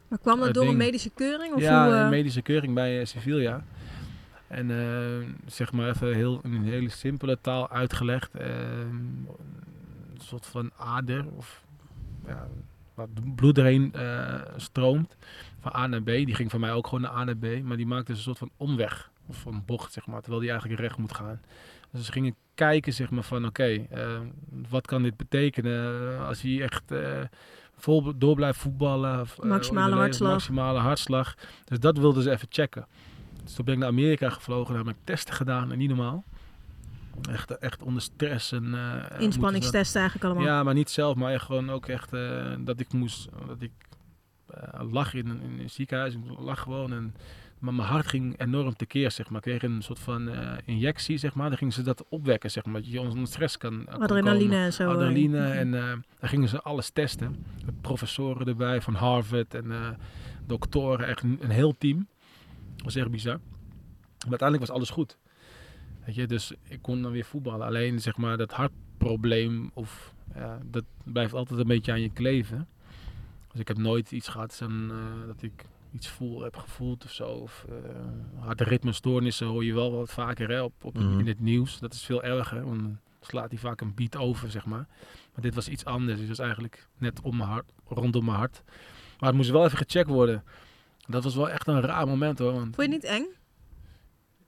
Speaker 6: Maar kwam dat door een medische keuring? Of
Speaker 7: ja,
Speaker 6: hoe, eh?
Speaker 7: een medische keuring bij eh, Sevilla. En eh, zeg maar even heel, in een hele simpele taal uitgelegd. een soort van ader of ja, waar bloed doorheen eh, stroomt. Van A naar B. Die ging van mij ook gewoon naar A naar B. Maar die maakte dus een soort van omweg. Of een bocht, zeg maar. Terwijl die eigenlijk recht moet gaan. Dus ze gingen kijken, zeg maar, van oké, wat kan dit betekenen als hij echt vol door blijft voetballen. Of, eh,
Speaker 6: Maximale hartslag.
Speaker 7: Maximale hartslag. Dus dat wilden ze even checken. Dus toen ben ik naar Amerika gevlogen, daar heb ik testen gedaan en niet normaal. Echt, echt onder stress. En, eh, moeten ze-
Speaker 6: Inspanningstesten eigenlijk allemaal.
Speaker 7: Ja, maar niet zelf, maar echt gewoon ook echt eh, dat ik moest, dat ik eh, lag in, een- in een ziekenhuis, ik lag gewoon en maar mijn hart ging enorm tekeer, zeg maar. Ik kreeg een soort van eh, injectie, zeg maar. Dan gingen ze dat opwekken, zeg maar. Dat je onder stress kan, kan
Speaker 6: Adrenaline
Speaker 7: komen.
Speaker 6: en zo, eh.
Speaker 7: Adrenaline
Speaker 6: Mhm.
Speaker 7: en eh daar gingen ze alles testen. Met professoren erbij van Harvard en eh, doktoren. Echt een, een heel team. Dat was echt bizar. Maar uiteindelijk was alles goed. Weet je, dus ik kon dan weer voetballen. Alleen zeg maar dat hartprobleem, of, dat blijft altijd een beetje aan je kleven. Dus ik heb nooit iets gehad eh, dat ik iets voel, heb gevoeld of zo. Of uh, harde ritmestoornissen hoor je wel wat vaker hè, op, op,
Speaker 4: Mhm.
Speaker 7: in het nieuws. Dat is veel erger, want dan slaat hij vaak een beat over, zeg maar. Maar dit was iets anders. Het was eigenlijk net om mijn hart, rondom mijn hart. Maar het moest wel even gecheckt worden. Dat was wel echt een raar moment hoor. Want
Speaker 6: Vond je het niet eng?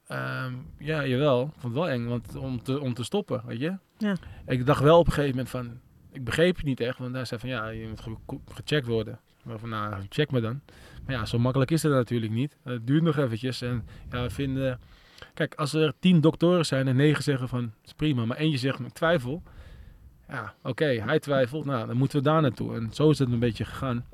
Speaker 7: Ehm, ja, jawel. Ik vond het wel eng want, om, te, om te stoppen, weet je.
Speaker 6: Ja.
Speaker 7: Ik dacht wel op een gegeven moment van... ik begreep het niet echt, want hij zei van ja, je moet ge- gecheckt worden. Maar van nou, check me dan. Maar ja, zo makkelijk is het natuurlijk niet. Het duurt nog eventjes. En ja, we vinden. Kijk, als er tien doktoren zijn en negen zeggen van het is prima, maar eentje zegt ik twijfel. Ja, oké, hij twijfelt. Nou, dan moeten we daar naartoe. En zo is het een beetje gegaan.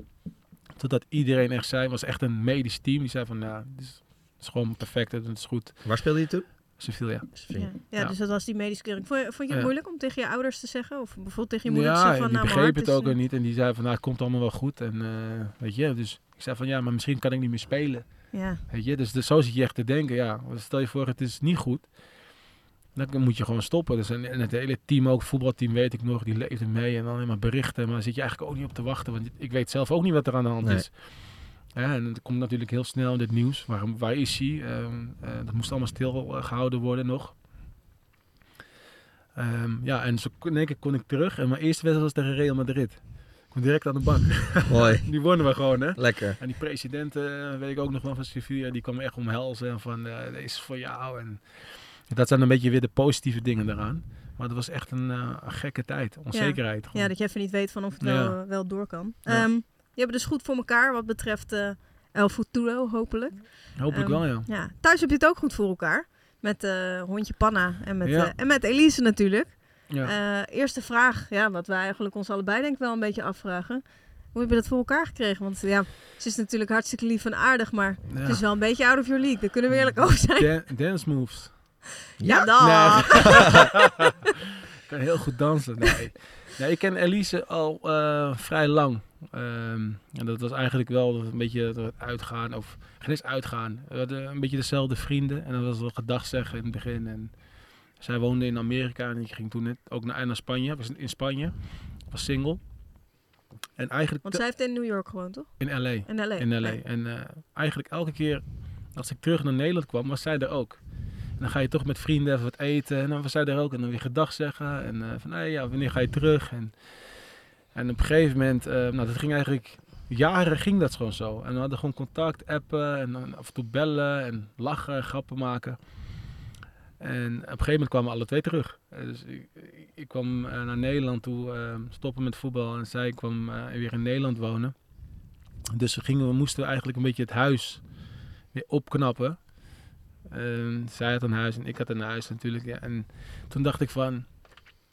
Speaker 7: Totdat iedereen echt zei, was echt een medisch team. Die zei van ja, dit is, het is gewoon perfect, het is goed.
Speaker 4: Waar speelde je toen?
Speaker 7: Sevilla.
Speaker 6: Ja. Ja, dus dat was die medische keuring. Vond je, vond je het
Speaker 7: Ja.
Speaker 6: moeilijk om tegen je ouders te zeggen? Of bijvoorbeeld tegen je moeder te
Speaker 7: Ja,
Speaker 6: zeggen
Speaker 7: en
Speaker 6: van...
Speaker 7: die
Speaker 6: nou, mijn
Speaker 7: begreep het ook
Speaker 6: eh,
Speaker 7: niet. En die zei van, nou, het komt allemaal wel goed. En eh, weet je, dus ik zei van, ja, maar misschien kan ik niet meer spelen.
Speaker 6: Ja.
Speaker 7: Weet je, dus, dus zo zit je echt te denken. Ja, stel je voor, het is niet goed. Dan moet je gewoon stoppen. Dus en, en het hele team, ook het voetbalteam weet ik nog, die leefde mee. En dan alleen maar berichten. Maar daar zit je eigenlijk ook niet op te wachten. Want ik weet zelf ook niet wat er aan de hand
Speaker 4: Nee.
Speaker 7: is. Ja, en het komt natuurlijk heel snel in het nieuws. Waar, waar is hij? Ehm, eh, dat moest allemaal stil eh, gehouden worden nog. Ehm, ja, en zo in één keer kon ik terug. En mijn eerste wedstrijd was tegen Real Madrid. Direct aan de bank.
Speaker 4: Mooi.
Speaker 7: die wonnen we gewoon, hè?
Speaker 4: Lekker.
Speaker 7: En die president, eh, weet ik ook nog wel van Sevilla, die kwam echt omhelzen. En van, eh, deze is voor jou. En dat zijn een beetje weer de positieve dingen daaraan. Maar dat was echt een, eh, een gekke tijd. Onzekerheid.
Speaker 6: Ja.
Speaker 7: gewoon.
Speaker 6: ja, dat je even niet weet van of het
Speaker 7: Ja.
Speaker 6: wel, wel door kan.
Speaker 7: Ja.
Speaker 6: Ehm, je hebt het dus goed voor elkaar wat betreft eh El Futuro, hopelijk.
Speaker 7: Hopelijk
Speaker 6: Ehm,
Speaker 7: wel, ja.
Speaker 6: Thuis heb je het ook goed voor elkaar. Met eh hondje Panna en met,
Speaker 7: Ja.
Speaker 6: en met Elise natuurlijk.
Speaker 7: Ja.
Speaker 6: Eh, eerste vraag, ja, wat wij eigenlijk ons allebei denk ik wel een beetje afvragen. Hoe heb je dat voor elkaar gekregen? Want ja, ze is natuurlijk hartstikke lief en aardig, maar
Speaker 7: Ja.
Speaker 6: het is wel een beetje out of your league. Daar kunnen we eerlijk over zijn.
Speaker 7: Dan- dance moves.
Speaker 6: Ja.
Speaker 7: Nee. ik kan heel goed dansen. Nee. nee ik ken Elise al eh, vrij lang. Ehm, en dat was eigenlijk wel een beetje het uitgaan. Of geen eens uitgaan. We hadden een beetje dezelfde vrienden. En dat was wel gedag zeggen in het begin. En zij woonde in Amerika en ik ging toen net ook naar, naar Spanje. Was in Spanje. Was single. En eigenlijk
Speaker 6: Want zij heeft in New York gewoond, toch?
Speaker 7: in LA.
Speaker 6: In LA,
Speaker 7: In LA. En eh, eigenlijk elke keer als ik terug naar Nederland kwam, was zij er ook. En dan ga je toch met vrienden even wat eten. En dan was zij er ook. En dan weer gedag zeggen. En eh, van, hey, ja, wanneer ga je terug? En, en op een gegeven moment, eh, nou, dat ging eigenlijk... Jaren ging dat gewoon zo. En we hadden gewoon contact, appen en af en toe bellen en lachen, grappen maken. En op een gegeven moment kwamen we alle twee terug. Eh, Dus ik, ik- kwam eh, naar Nederland toe, eh, stoppen met voetbal. En zij kwam eh, weer in Nederland wonen. Dus we, gingen, we moesten eigenlijk een beetje het huis weer opknappen. En zij had een huis en ik had een huis natuurlijk. Ja. En toen dacht ik van,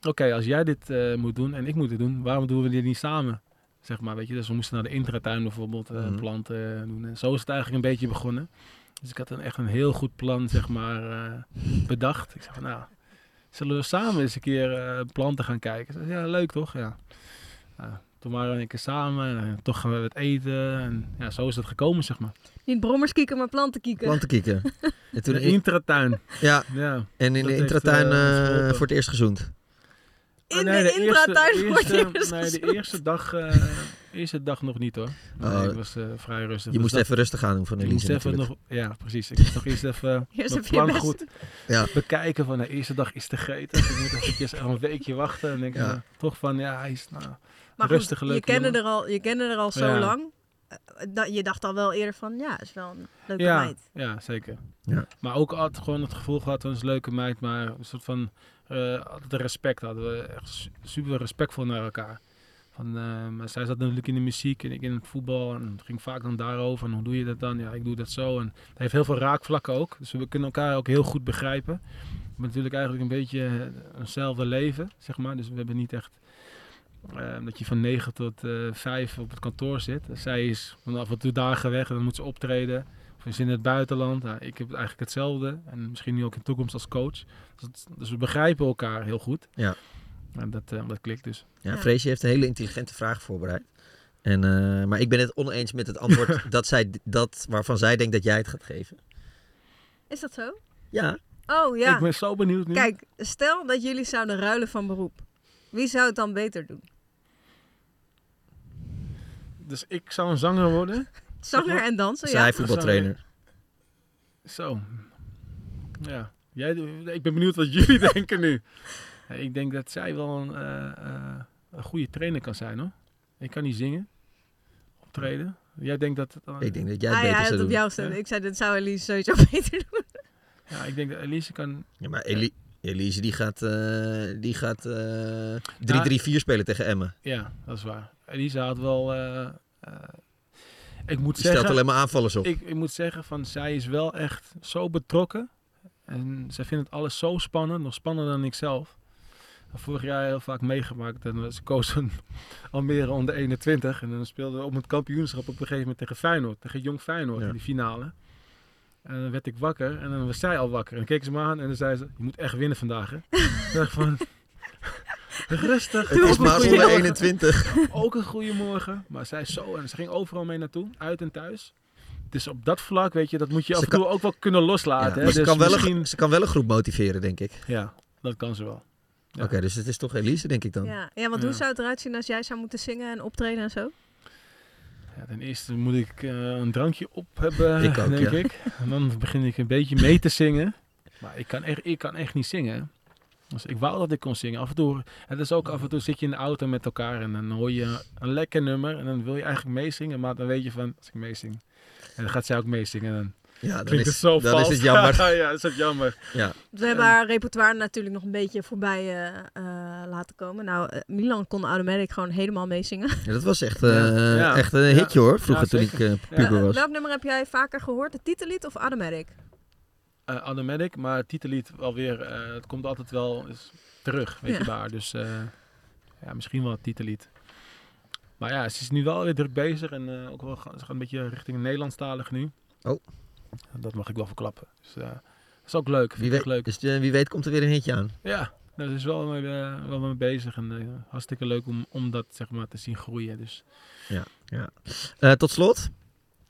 Speaker 7: oké, als jij dit moet doen en ik moet het doen, waarom doen we dit niet samen? Zeg maar, weet je. Dus we moesten naar de intratuin bijvoorbeeld
Speaker 4: Mhm.
Speaker 7: planten doen. En zo is het eigenlijk een beetje begonnen. Dus ik had een, echt een heel goed plan, zeg maar, eh, bedacht. Ik zei van, nou, zullen we samen eens een keer eh, planten gaan kijken? Zei, ja, leuk toch? Ja. Nou, toen waren we een keer samen en toch gaan we wat eten. En ja, zo is het gekomen, zeg maar.
Speaker 6: Niet brommers kieken, maar planten kieken.
Speaker 4: Planten kieken. En toen
Speaker 7: De
Speaker 4: in-
Speaker 7: intratuin.
Speaker 4: Ja.
Speaker 7: Ja,
Speaker 4: En in
Speaker 7: dat
Speaker 4: de
Speaker 7: heeft,
Speaker 4: intratuin
Speaker 7: eh,
Speaker 4: eh,
Speaker 7: geholpen.
Speaker 4: voor het eerst gezoend.
Speaker 6: In
Speaker 7: nee,
Speaker 6: de intratuin wordt
Speaker 7: eerste-
Speaker 6: eerst
Speaker 7: Nee, de
Speaker 6: gezoend.
Speaker 7: eerste dag, eh, eerste dag nog niet hoor. Nee,
Speaker 4: Oh,
Speaker 7: ik was eh, vrij rustig.
Speaker 4: je
Speaker 7: Dus
Speaker 4: moest
Speaker 7: dat-
Speaker 4: even rustig aan doen van Elise
Speaker 7: even nog, Ja, precies. Ik moest nog eerst even
Speaker 6: Eerst
Speaker 7: mijn
Speaker 6: even je
Speaker 7: plan goed
Speaker 4: Ja.
Speaker 7: bekijken. Van de eerste dag is te gegeten. Dus ik moet eventjes een weekje wachten. En denk ik,
Speaker 4: Ja.
Speaker 7: nou, toch van, ja, hij is nou,
Speaker 6: Maar
Speaker 7: rustig
Speaker 6: goed,
Speaker 7: leuke
Speaker 6: je kende, er al, je kende er al zo
Speaker 7: Ja.
Speaker 6: lang. eh, dat, je dacht al wel eerder van, ja, is wel een leuke
Speaker 7: ja,
Speaker 6: meid.
Speaker 7: Ja, zeker.
Speaker 4: Ja.
Speaker 7: Maar ook altijd gewoon het gevoel gehad van een leuke meid, maar een soort van eh, altijd respect hadden we. Echt su- super respectvol naar elkaar. Van, eh, maar zij zat natuurlijk in de muziek en ik in het voetbal. En het ging vaak dan daarover. En hoe doe je dat dan? Ja, ik doe dat zo. En het heeft heel veel raakvlakken ook. Dus we kunnen elkaar ook heel goed begrijpen. We hebben natuurlijk eigenlijk een beetje eh, eenzelfde leven, zeg maar. Dus we hebben niet echt eh, dat je van 9 tot eh 5 op het kantoor zit. Zij is van af en toe dagen weg en dan moet ze optreden. Of is in het buitenland. Ik heb eigenlijk hetzelfde. En misschien nu ook in de toekomst als coach. Dus, dus we begrijpen elkaar heel goed.
Speaker 4: Ja.
Speaker 7: En dat, eh, dat klikt dus.
Speaker 4: Ja, Freesje heeft een hele intelligente vraag voorbereid. En, eh, maar ik ben het oneens met het antwoord dat zij, dat, waarvan zij denkt dat jij het gaat geven.
Speaker 6: Is dat zo?
Speaker 4: Ja.
Speaker 6: Oh ja.
Speaker 7: Ik ben zo benieuwd nu.
Speaker 6: Kijk, stel dat jullie zouden ruilen van beroep. Wie zou het dan beter doen?
Speaker 7: Dus ik zou een zanger worden.
Speaker 6: Zanger en dansen,
Speaker 4: Zij
Speaker 6: ja.
Speaker 4: voetbaltrainer.
Speaker 7: Zo. Ja. Jij, ik ben benieuwd wat jullie denken nu. Ik denk dat zij wel een, eh, eh, een goede trainer kan zijn hoor. Ik kan niet zingen. Optreden. Jij denkt dat... het dan-
Speaker 4: Ik denk dat jij het
Speaker 6: Ah,
Speaker 4: beter
Speaker 6: ja,
Speaker 4: zou
Speaker 6: het op jou staan. Ik zei, dat zou Elise sowieso beter doen.
Speaker 7: Ja, ik denk dat Elise kan...
Speaker 4: Ja, maar Eli- Elise die gaat, eh, die gaat eh, 3-3-4 spelen tegen Emmen.
Speaker 7: Ja, dat is waar. Elisa had wel... eh, eh, ik moet
Speaker 4: Die
Speaker 7: zeggen,
Speaker 4: stelt alleen maar aanvallers op.
Speaker 7: Ik, ik moet zeggen, van, zij is wel echt zo betrokken. En zij vindt het alles zo spannend. Nog spannender dan ik zelf. Vorig jaar heel vaak meegemaakt. En ze koos een Almere onder 21. En dan speelden we op het kampioenschap op een gegeven moment tegen Feyenoord. Tegen Jong Feyenoord in die finale. En dan werd ik wakker. En dan was zij al wakker. En dan keek ze me aan. En dan zei ze, je moet echt winnen vandaag. Hè? ik dacht van... Rustig.
Speaker 4: Het is maar onder
Speaker 7: morgen.
Speaker 4: 21.
Speaker 7: Ook een goede morgen. Maar zij zo... En ze ging overal mee naartoe. Uit en thuis. Dus op dat vlak, weet je, dat moet je af
Speaker 4: Ze
Speaker 7: en toe
Speaker 4: kan-
Speaker 7: ook wel kunnen loslaten.
Speaker 4: Ja,
Speaker 7: hè?
Speaker 4: maar ze,
Speaker 7: Dus
Speaker 4: kan wel
Speaker 7: misschien...
Speaker 4: een, ze kan wel een groep motiveren, denk ik.
Speaker 7: Ja, dat kan ze wel.
Speaker 4: Oké, dus het is toch Elise, denk ik dan.
Speaker 6: Ja, ja want
Speaker 7: Ja.
Speaker 6: hoe zou het eruit zien als jij zou moeten zingen en optreden en zo?
Speaker 7: Ja, ten eerste moet ik eh, een drankje op hebben,
Speaker 4: Ik ook,
Speaker 7: denk
Speaker 4: ja.
Speaker 7: ik. En dan begin ik een beetje mee te zingen. Maar ik kan echt, ik kan echt niet zingen. Dus ik wou dat ik kon zingen. Af en toe, het is ook af en toe zit je in de auto met elkaar en dan hoor je een lekker nummer. En dan wil je eigenlijk meezingen, maar dan weet je van, als ik meezing. En dan gaat zij ook meezingen. En dan
Speaker 4: Ja, dan
Speaker 7: klinkt
Speaker 4: is-
Speaker 7: het zo
Speaker 4: dan is
Speaker 7: vals.
Speaker 4: het jammer.
Speaker 7: ja, dat is het jammer.
Speaker 4: Ja.
Speaker 6: We hebben haar repertoire natuurlijk nog een beetje voorbij eh, eh, laten komen. Nou, eh, Milan kon Automatic gewoon helemaal meezingen.
Speaker 4: Ja, dat was echt, eh,
Speaker 7: Ja.
Speaker 4: echt een
Speaker 7: Ja.
Speaker 4: hitje hoor, vroeger
Speaker 7: Ja,
Speaker 4: toen ik eh,
Speaker 7: Ja.
Speaker 4: puber was.
Speaker 6: Welk nummer heb jij vaker gehoord? Het titellied of Automatic?
Speaker 7: eh Automatic, maar het titellied alweer, eh het komt altijd wel eens terug, weet
Speaker 6: Ja.
Speaker 7: je waar. Dus eh, ja, misschien wel het titellied. Maar ja, ze is nu wel weer druk bezig en eh, ook wel, ze gaat een beetje richting Nederlandstalig nu.
Speaker 4: Oh.
Speaker 7: Dat mag ik wel verklappen. Dus eh, dat is ook leuk, vind
Speaker 4: Wie weet,
Speaker 7: leuk.
Speaker 4: dus eh, wie weet komt er weer een hitje aan.
Speaker 7: Ja, daar is wel mee, eh, wel mee bezig en hartstikke leuk om, om dat zeg maar te zien groeien. Dus
Speaker 4: Ja, ja. Eh, tot slot,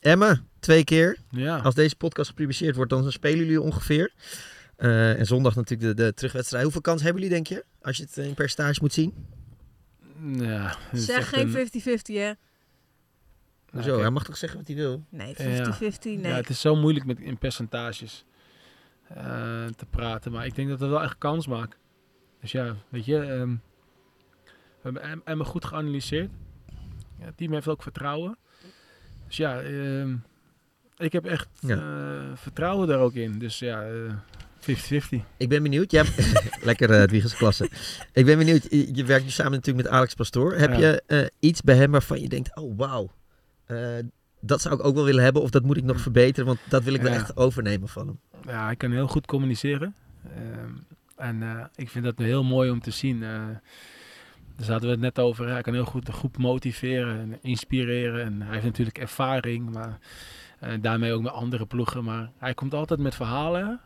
Speaker 4: Emma, twee keer.
Speaker 7: Ja.
Speaker 4: Als deze podcast gepubliceerd wordt, dan spelen jullie ongeveer. Eh, en zondag natuurlijk de, de terugwedstrijd. Hoeveel kans hebben jullie, denk je? Als je het in percentage moet zien?
Speaker 7: ja,
Speaker 6: Zeg geen
Speaker 7: een-
Speaker 6: 50-50 hè?
Speaker 4: Hoezo?
Speaker 7: kijk.
Speaker 4: Hij mag toch zeggen wat hij wil?
Speaker 6: Nee, 50-50
Speaker 7: Ja.
Speaker 6: nee.
Speaker 7: Ja, het is zo moeilijk met in percentages eh, te praten. Maar ik denk dat we wel echt kans maken. Dus ja, weet je, ehm, we hebben Em- Emma goed geanalyseerd. Ja, het team heeft ook vertrouwen. Dus ja, ehm, ik heb echt
Speaker 4: Ja.
Speaker 7: eh, vertrouwen daar ook in. Dus ja, eh, 50-50.
Speaker 4: Ik ben benieuwd. Ja, lekker uh, klasse. Ik ben benieuwd. Je, je werkt nu samen natuurlijk met Alex Pastoor. Heb
Speaker 7: Ja.
Speaker 4: je eh, iets bij hem waarvan je denkt, oh wauw, eh, dat zou ik ook wel willen hebben of dat moet ik nog verbeteren, want dat wil ik wel
Speaker 7: Ja.
Speaker 4: echt overnemen van hem.
Speaker 7: Ja, hij kan heel goed communiceren. Ehm, en eh, ik vind dat heel mooi om te zien. Eh daar zaten we het net over. Hij kan heel goed de groep motiveren en inspireren. En hij heeft natuurlijk ervaring, maar daarmee ook met andere ploegen. Maar hij komt altijd met verhalen.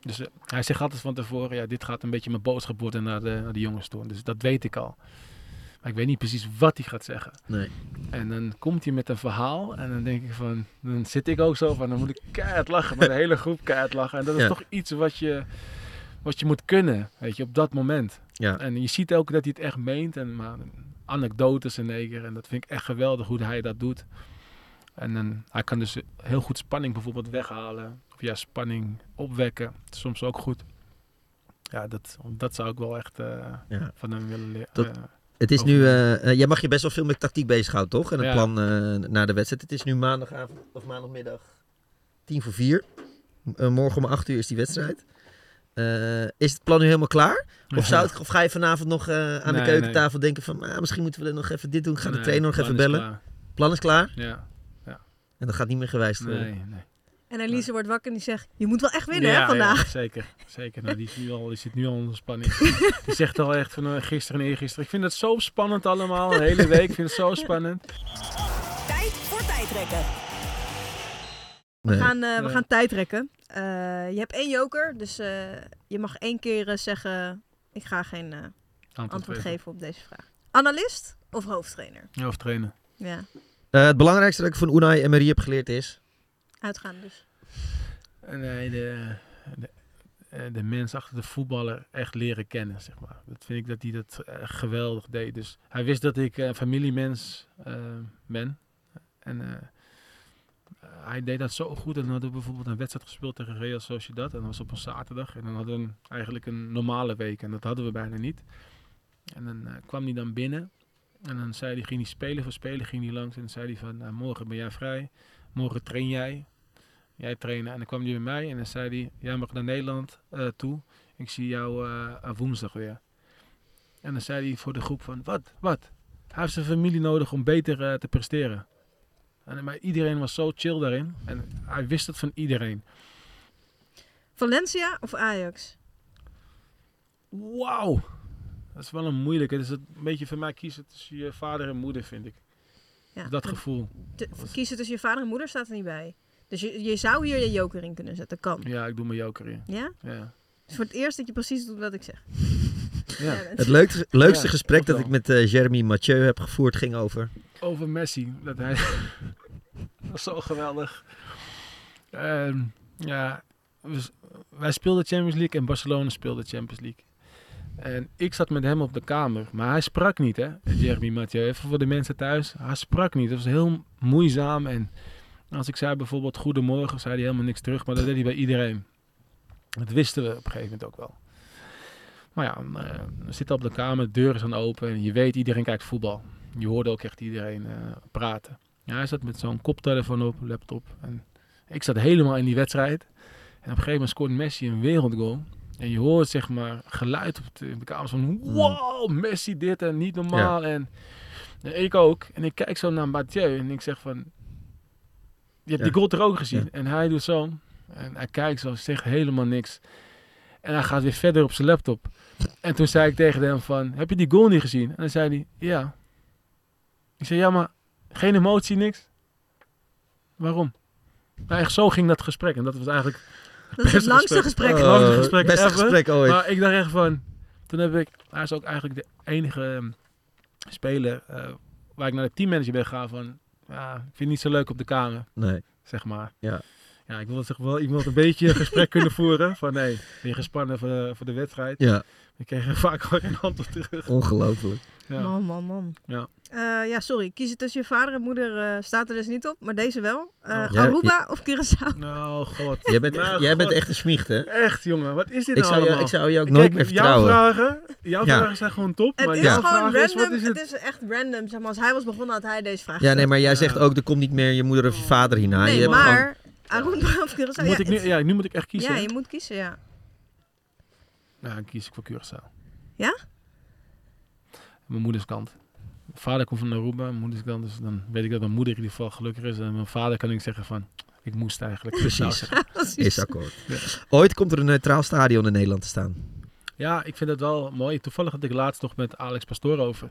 Speaker 7: Dus hij zegt altijd van tevoren, ja, dit gaat een beetje mijn boodschap worden naar de, naar de jongens toe. Dus dat weet ik al. Maar ik weet niet precies wat hij gaat zeggen.
Speaker 4: Nee.
Speaker 7: En dan komt hij met een verhaal en dan denk ik van, dan zit ik ook zo van, dan moet ik keihard lachen, met de hele groep keihard lachen. En dat is
Speaker 4: Ja.
Speaker 7: toch iets wat je, wat je moet kunnen, weet je, op dat moment.
Speaker 4: Ja.
Speaker 7: En je ziet ook dat hij het echt meent en maar anekdotes en keer. En dat vind ik echt geweldig hoe hij dat doet. En dan, hij kan dus heel goed spanning bijvoorbeeld weghalen. Of ja, spanning opwekken. Soms ook goed. Ja, dat, dat zou ik wel echt eh,
Speaker 4: Ja.
Speaker 7: van hem willen leren.
Speaker 4: Dat- Het is nu, eh, eh, jij mag je best wel veel met tactiek bezighouden, toch? En het
Speaker 7: Ja.
Speaker 4: plan eh, naar de wedstrijd. Het is nu maandagavond of maandagmiddag tien voor vier. Morgen om acht uur is die wedstrijd. Is het plan nu helemaal klaar? Of, zou het, of ga je vanavond nog aan de
Speaker 7: Nee,
Speaker 4: keukentafel denken van... "Ah, misschien moeten we nog even dit doen. Ik ga de trainer nog even bellen.
Speaker 7: klaar.
Speaker 4: Plan is klaar?
Speaker 7: Ja. ja.
Speaker 4: En dat gaat niet meer gewijzigd worden?
Speaker 7: Nee, nee.
Speaker 6: En Elise wordt wakker en die zegt, je moet wel echt winnen
Speaker 7: ja,
Speaker 6: hè, vandaag.
Speaker 7: Ja, zeker. zeker. Nou, die, is nu al, die zit nu al onder spanning. die zegt al echt van eh, gisteren en eergisteren. Ik vind het zo spannend allemaal. De hele week. Ik vind het zo spannend.
Speaker 3: Tijd voor tijdrekken.
Speaker 6: We
Speaker 4: Nee.
Speaker 6: gaan, eh, we gaan tijd rekken. Eh, je hebt één joker, dus eh, je mag één keer zeggen, ik ga geen eh, antwoord,
Speaker 7: geven.
Speaker 6: geven op deze vraag. Analist of hoofdtrainer?
Speaker 7: Hoofdtrainer.
Speaker 6: Ja,
Speaker 4: Eh, het belangrijkste dat ik van Unai en Marie heb geleerd is...
Speaker 6: uitgaan dus.
Speaker 7: Nee, de, de, eh, de mens achter de voetballer echt leren kennen, zeg maar. Dat vind ik dat hij dat eh, geweldig deed. Dus hij wist dat ik een familiemens eh, ben. En hij deed dat zo goed. En dan hadden we bijvoorbeeld een wedstrijd gespeeld tegen Real Sociedad. En dat was op een zaterdag. En dan hadden we eigenlijk een normale week. En dat hadden we bijna niet. En dan kwam hij dan binnen. En dan zei hij, ging hij spelen voor spelen, ging hij langs. En dan zei hij van, nou, morgen ben jij vrij. Morgen train jij. Jij trainen. En dan kwam hij bij mij en dan zei hij, jij mag naar Nederland eh, toe. ik zie jou aan woensdag weer. En dan zei hij voor de groep van, wat, wat? Hij heeft zijn familie nodig om beter uh, te presteren. En, maar iedereen was zo chill daarin. En hij wist het van iedereen.
Speaker 6: Valencia of Ajax?
Speaker 7: Wauw. Dat is wel een moeilijke. Het is een beetje voor mij kiezen tussen je vader en moeder, vind ik. Ja, dat gevoel.
Speaker 6: Te, kiezen tussen je vader en moeder staat er niet bij. Dus je, je zou hier je joker in kunnen zetten. Kan.
Speaker 7: Ja, ik doe mijn joker in.
Speaker 6: Ja?
Speaker 7: Ja.
Speaker 6: Dus voor het eerst dat je precies doet wat ik zeg.
Speaker 4: Ja. Het leukste, leukste ja, gesprek dat ik met uh, Jeremy Mathieu heb gevoerd ging over...
Speaker 7: Over Messi. Dat hij... dat was zo geweldig. Uh, ja, wij speelden Champions League en Barcelona speelde Champions League. En ik zat met hem op de kamer, maar hij sprak niet, hè, Jeremy Mathieu. Even voor de mensen thuis. Hij sprak niet. Het was heel moeizaam. En als ik zei bijvoorbeeld goedemorgen, zei hij helemaal niks terug. Maar dat deed hij bij iedereen. Dat wisten we op een gegeven moment ook wel. Maar ja, uh, we zitten op de kamer, de deur is open. En je weet, iedereen kijkt voetbal. Je hoorde ook echt iedereen uh, praten. Ja, hij zat met zo'n koptelefoon op, laptop. En ik zat helemaal in die wedstrijd. En op een gegeven moment scoort Messi een wereldgoal. En je hoort zeg maar geluid op de, de kamers van wow, Messi dit en niet normaal. Ja. En, en, ik ook. En ik kijk zo naar Mathieu en ik zeg van, je hebt ja. die goal er ook gezien. Ja. En hij doet zo. En hij kijkt zo, zegt helemaal niks. En hij gaat weer verder op zijn laptop. En toen zei ik tegen hem van, heb je die goal niet gezien? En dan zei hij, ja. Ik zei, ja maar, geen emotie, niks. Waarom? Nou, echt zo ging dat gesprek. En dat was eigenlijk
Speaker 6: dat is het langste gesprek.
Speaker 7: gesprek. Oh, langste gesprek
Speaker 4: beste
Speaker 7: ever.
Speaker 4: gesprek ooit.
Speaker 7: Maar ik dacht echt van... Toen heb ik... Hij is ook eigenlijk de enige um, speler uh, waar ik naar de teammanager ben gegaan van... Ja, ik vind het niet zo leuk op de kamer.
Speaker 4: Nee.
Speaker 7: Zeg maar.
Speaker 4: Ja.
Speaker 7: Ja, ik wil zeg wel iemand een beetje een gesprek kunnen voeren. Van nee, ben je gespannen voor de, voor de wedstrijd?
Speaker 4: Ja.
Speaker 7: Ik kreeg vaak gewoon geen antwoord terug.
Speaker 4: Ongelooflijk.
Speaker 6: Ja. Man, man, man.
Speaker 7: Ja.
Speaker 6: Uh, ja, sorry. Kiezen tussen je vader en moeder uh, staat er dus niet op, maar deze wel. Uh,
Speaker 7: Oh.
Speaker 4: Ja,
Speaker 6: Aruba of Curaçao?
Speaker 7: Nou, god.
Speaker 4: Jij bent,
Speaker 7: Nou,
Speaker 4: jij
Speaker 7: god.
Speaker 4: bent echt een smiecht, hè?
Speaker 7: Echt, jongen. Wat is dit
Speaker 4: Ik
Speaker 7: nou
Speaker 4: zou je- ik zou je ook
Speaker 7: Kijk,
Speaker 4: nooit meer vertrouwen.
Speaker 7: Jouw vragen, jouw
Speaker 4: Ja.
Speaker 7: vragen zijn gewoon top.
Speaker 6: Het
Speaker 7: maar
Speaker 6: is gewoon
Speaker 7: is,
Speaker 6: random.
Speaker 7: wat is
Speaker 6: het?
Speaker 7: het?
Speaker 6: is echt random. Zeg maar, als hij was begonnen, had hij deze vraag
Speaker 4: Ja, nee, maar jij zegt ook, er komt niet meer je moeder of je vader hierna.
Speaker 6: Nee,
Speaker 4: je hebt
Speaker 6: maar Aruba of Curaçao?
Speaker 7: Moet
Speaker 6: ja,
Speaker 7: ik nu, ja, nu moet ik echt kiezen.
Speaker 6: Ja, je moet kiezen, ja.
Speaker 7: Nou, dan kies ik voor Curaçao.
Speaker 6: Ja?
Speaker 7: Mijn moeders kant. Mijn vader komt van Aruba, mijn moeders kant. Dus dan weet ik dat mijn moeder in ieder geval gelukkig is. En mijn vader kan ik zeggen van, ik moest eigenlijk.
Speaker 4: Precies. Is akkoord.
Speaker 7: Ja.
Speaker 4: Ooit komt er een neutraal stadion in Nederland te staan.
Speaker 7: Ja, ik vind het wel mooi. Toevallig had ik laatst nog met Alex Pastoor over.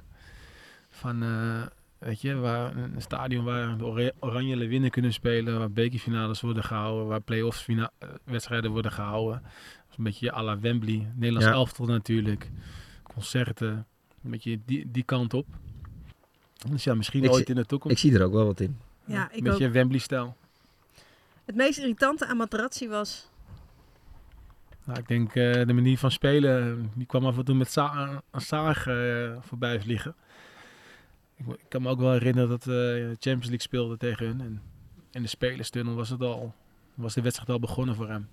Speaker 7: Van, eh, weet je, waar, een stadion waar de Ora- Oranje Leeuwinnen kunnen spelen. Waar bekerfinales worden gehouden. Waar play-offs eh, wedstrijden worden gehouden. Dat is een beetje à la Wembley. Nederlands
Speaker 4: Ja.
Speaker 7: elftal natuurlijk. Concerten. Een beetje die, die kant op. Dus ja, misschien
Speaker 4: Ik
Speaker 7: ooit
Speaker 4: zie-
Speaker 7: in de toekomst.
Speaker 4: Ik zie er ook wel wat in.
Speaker 6: Ja,
Speaker 7: Een
Speaker 6: ik
Speaker 7: beetje. Wembley-stijl.
Speaker 6: Het meest irritante aan Materazzi was...
Speaker 7: Nou, ik denk eh, de manier van spelen, die kwam af en toe met za een zaag eh, voorbij vliegen. Ik, ik kan me ook wel herinneren dat we Champions League speelden tegen hun. En in de spelerstunnel was, het al, was de wedstrijd al begonnen voor hem.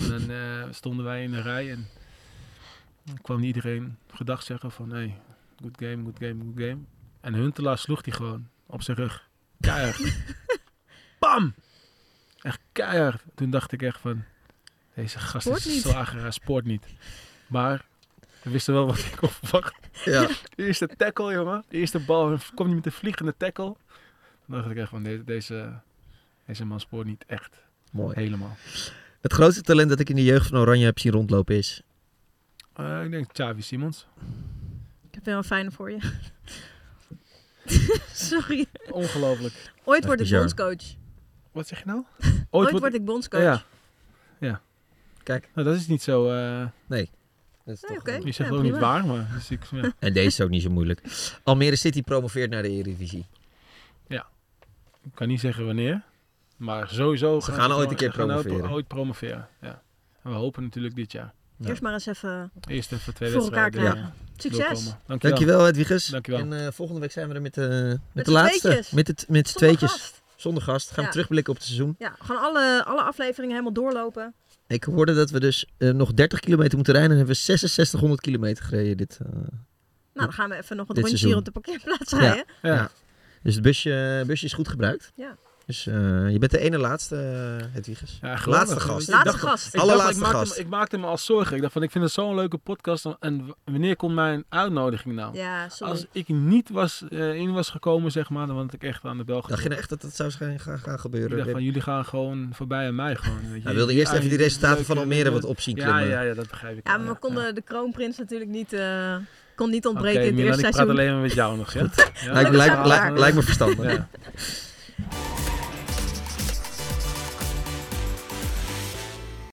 Speaker 7: en dan eh, stonden wij in de rij en kwam iedereen gedag zeggen van hey, good game, good game, good game. En Huntelaar sloeg die gewoon op zijn rug. Keihard. Bam! Echt keihard. Toen dacht ik echt van, deze gast is slager, hij sport niet. Maar we wisten wel wat ik op verwacht.
Speaker 4: Ja.
Speaker 7: De eerste tackle, jongen. De eerste bal kwam niet met een vliegende tackle. Dan dacht ik echt van, deze, deze, deze man spoort niet echt.
Speaker 4: Mooi.
Speaker 7: Helemaal.
Speaker 4: Het grootste talent dat ik in de jeugd van Oranje heb zien rondlopen is...
Speaker 7: Eh, ik denk Xavi Simons.
Speaker 6: Ik heb wel een fijne voor je. Sorry.
Speaker 7: Ongelooflijk.
Speaker 6: Ooit word ik bondscoach.
Speaker 7: Wat zeg je nou?
Speaker 6: Ooit, word ik bondscoach.
Speaker 7: Ja. ja.
Speaker 4: Kijk.
Speaker 7: Nou, dat is niet zo... eh,
Speaker 4: Nee. Dat is
Speaker 6: Nee,
Speaker 4: toch
Speaker 7: je zegt
Speaker 6: Ja,
Speaker 7: ook niet waar, maar... Dus ik, ja.
Speaker 4: En deze is ook niet zo moeilijk. Almere City promoveert naar de Eredivisie.
Speaker 7: ik kan niet zeggen wanneer. Maar sowieso...
Speaker 4: Ze gaan ooit een keer
Speaker 7: gaan ooit-
Speaker 4: promoveren.
Speaker 7: Ooit promoveren, ja. En we hopen natuurlijk dit jaar.
Speaker 4: Ja.
Speaker 6: Eerst maar eens even...
Speaker 7: Eerst even twee
Speaker 6: Voor elkaar
Speaker 7: wedstrijden.
Speaker 6: krijgen.
Speaker 7: eh,
Speaker 6: Succes.
Speaker 7: doorkomen. Dankjewel.
Speaker 4: Dankjewel.
Speaker 7: Dankjewel.
Speaker 4: En eh, volgende week zijn we er met, eh, met,
Speaker 6: Met
Speaker 4: de laatste.
Speaker 6: tweetjes.
Speaker 4: Met het met z'n
Speaker 6: Zonder
Speaker 4: tweetjes.
Speaker 6: gast.
Speaker 4: Zonder gast. Gaan
Speaker 6: Ja.
Speaker 4: we terugblikken op het seizoen.
Speaker 6: Ja, gewoon alle, alle afleveringen helemaal doorlopen.
Speaker 4: Ik hoorde dat we dus eh, nog 30 kilometer moeten rijden. En hebben we 6600 kilometer gereden. Dit, eh,
Speaker 6: Nou, dan gaan we even nog een rondje
Speaker 4: seizoen.
Speaker 6: hier op de parkeerplaats rijden.
Speaker 7: Ja.
Speaker 4: Ja. Dus het busje, busje is goed gebruikt.
Speaker 6: Ja.
Speaker 4: Dus eh, je bent de ene laatste, uh, Hedwiges.
Speaker 7: Ja,
Speaker 4: laatste gast.
Speaker 6: Laatste
Speaker 7: dacht,
Speaker 6: gast.
Speaker 7: Ik,
Speaker 4: Allerlaatste
Speaker 7: dacht, ik, maakte,
Speaker 4: gast.
Speaker 7: me- ik maakte me al zorgen. Ik dacht van, ik vind het zo'n leuke podcast. En wanneer komt mijn uitnodiging nou?
Speaker 6: Ja, sorry.
Speaker 7: Als ik niet was, eh, in was gekomen, zeg maar, dan had ik echt aan de bel
Speaker 4: Dacht je nou echt dat dat zou gaan, gaan, gaan
Speaker 7: Ik
Speaker 4: gebeuren?
Speaker 7: dacht van, jullie gaan gewoon voorbij aan mij gewoon. Weet je.
Speaker 4: Hij wilde eerst even die resultaten van Almere wat op zien
Speaker 7: Ja,
Speaker 4: klimmen.
Speaker 7: ja, ja, dat begrijp ik.
Speaker 6: Ja, maar we konden de kroonprins natuurlijk niet, eh, kon niet ontbreken in het
Speaker 7: Milan,
Speaker 6: eerste
Speaker 7: ik praat
Speaker 6: seizoen.
Speaker 7: alleen maar met jou nog, ja? ja?
Speaker 4: Lijkt, lijkt, me verstandig.
Speaker 7: Ja.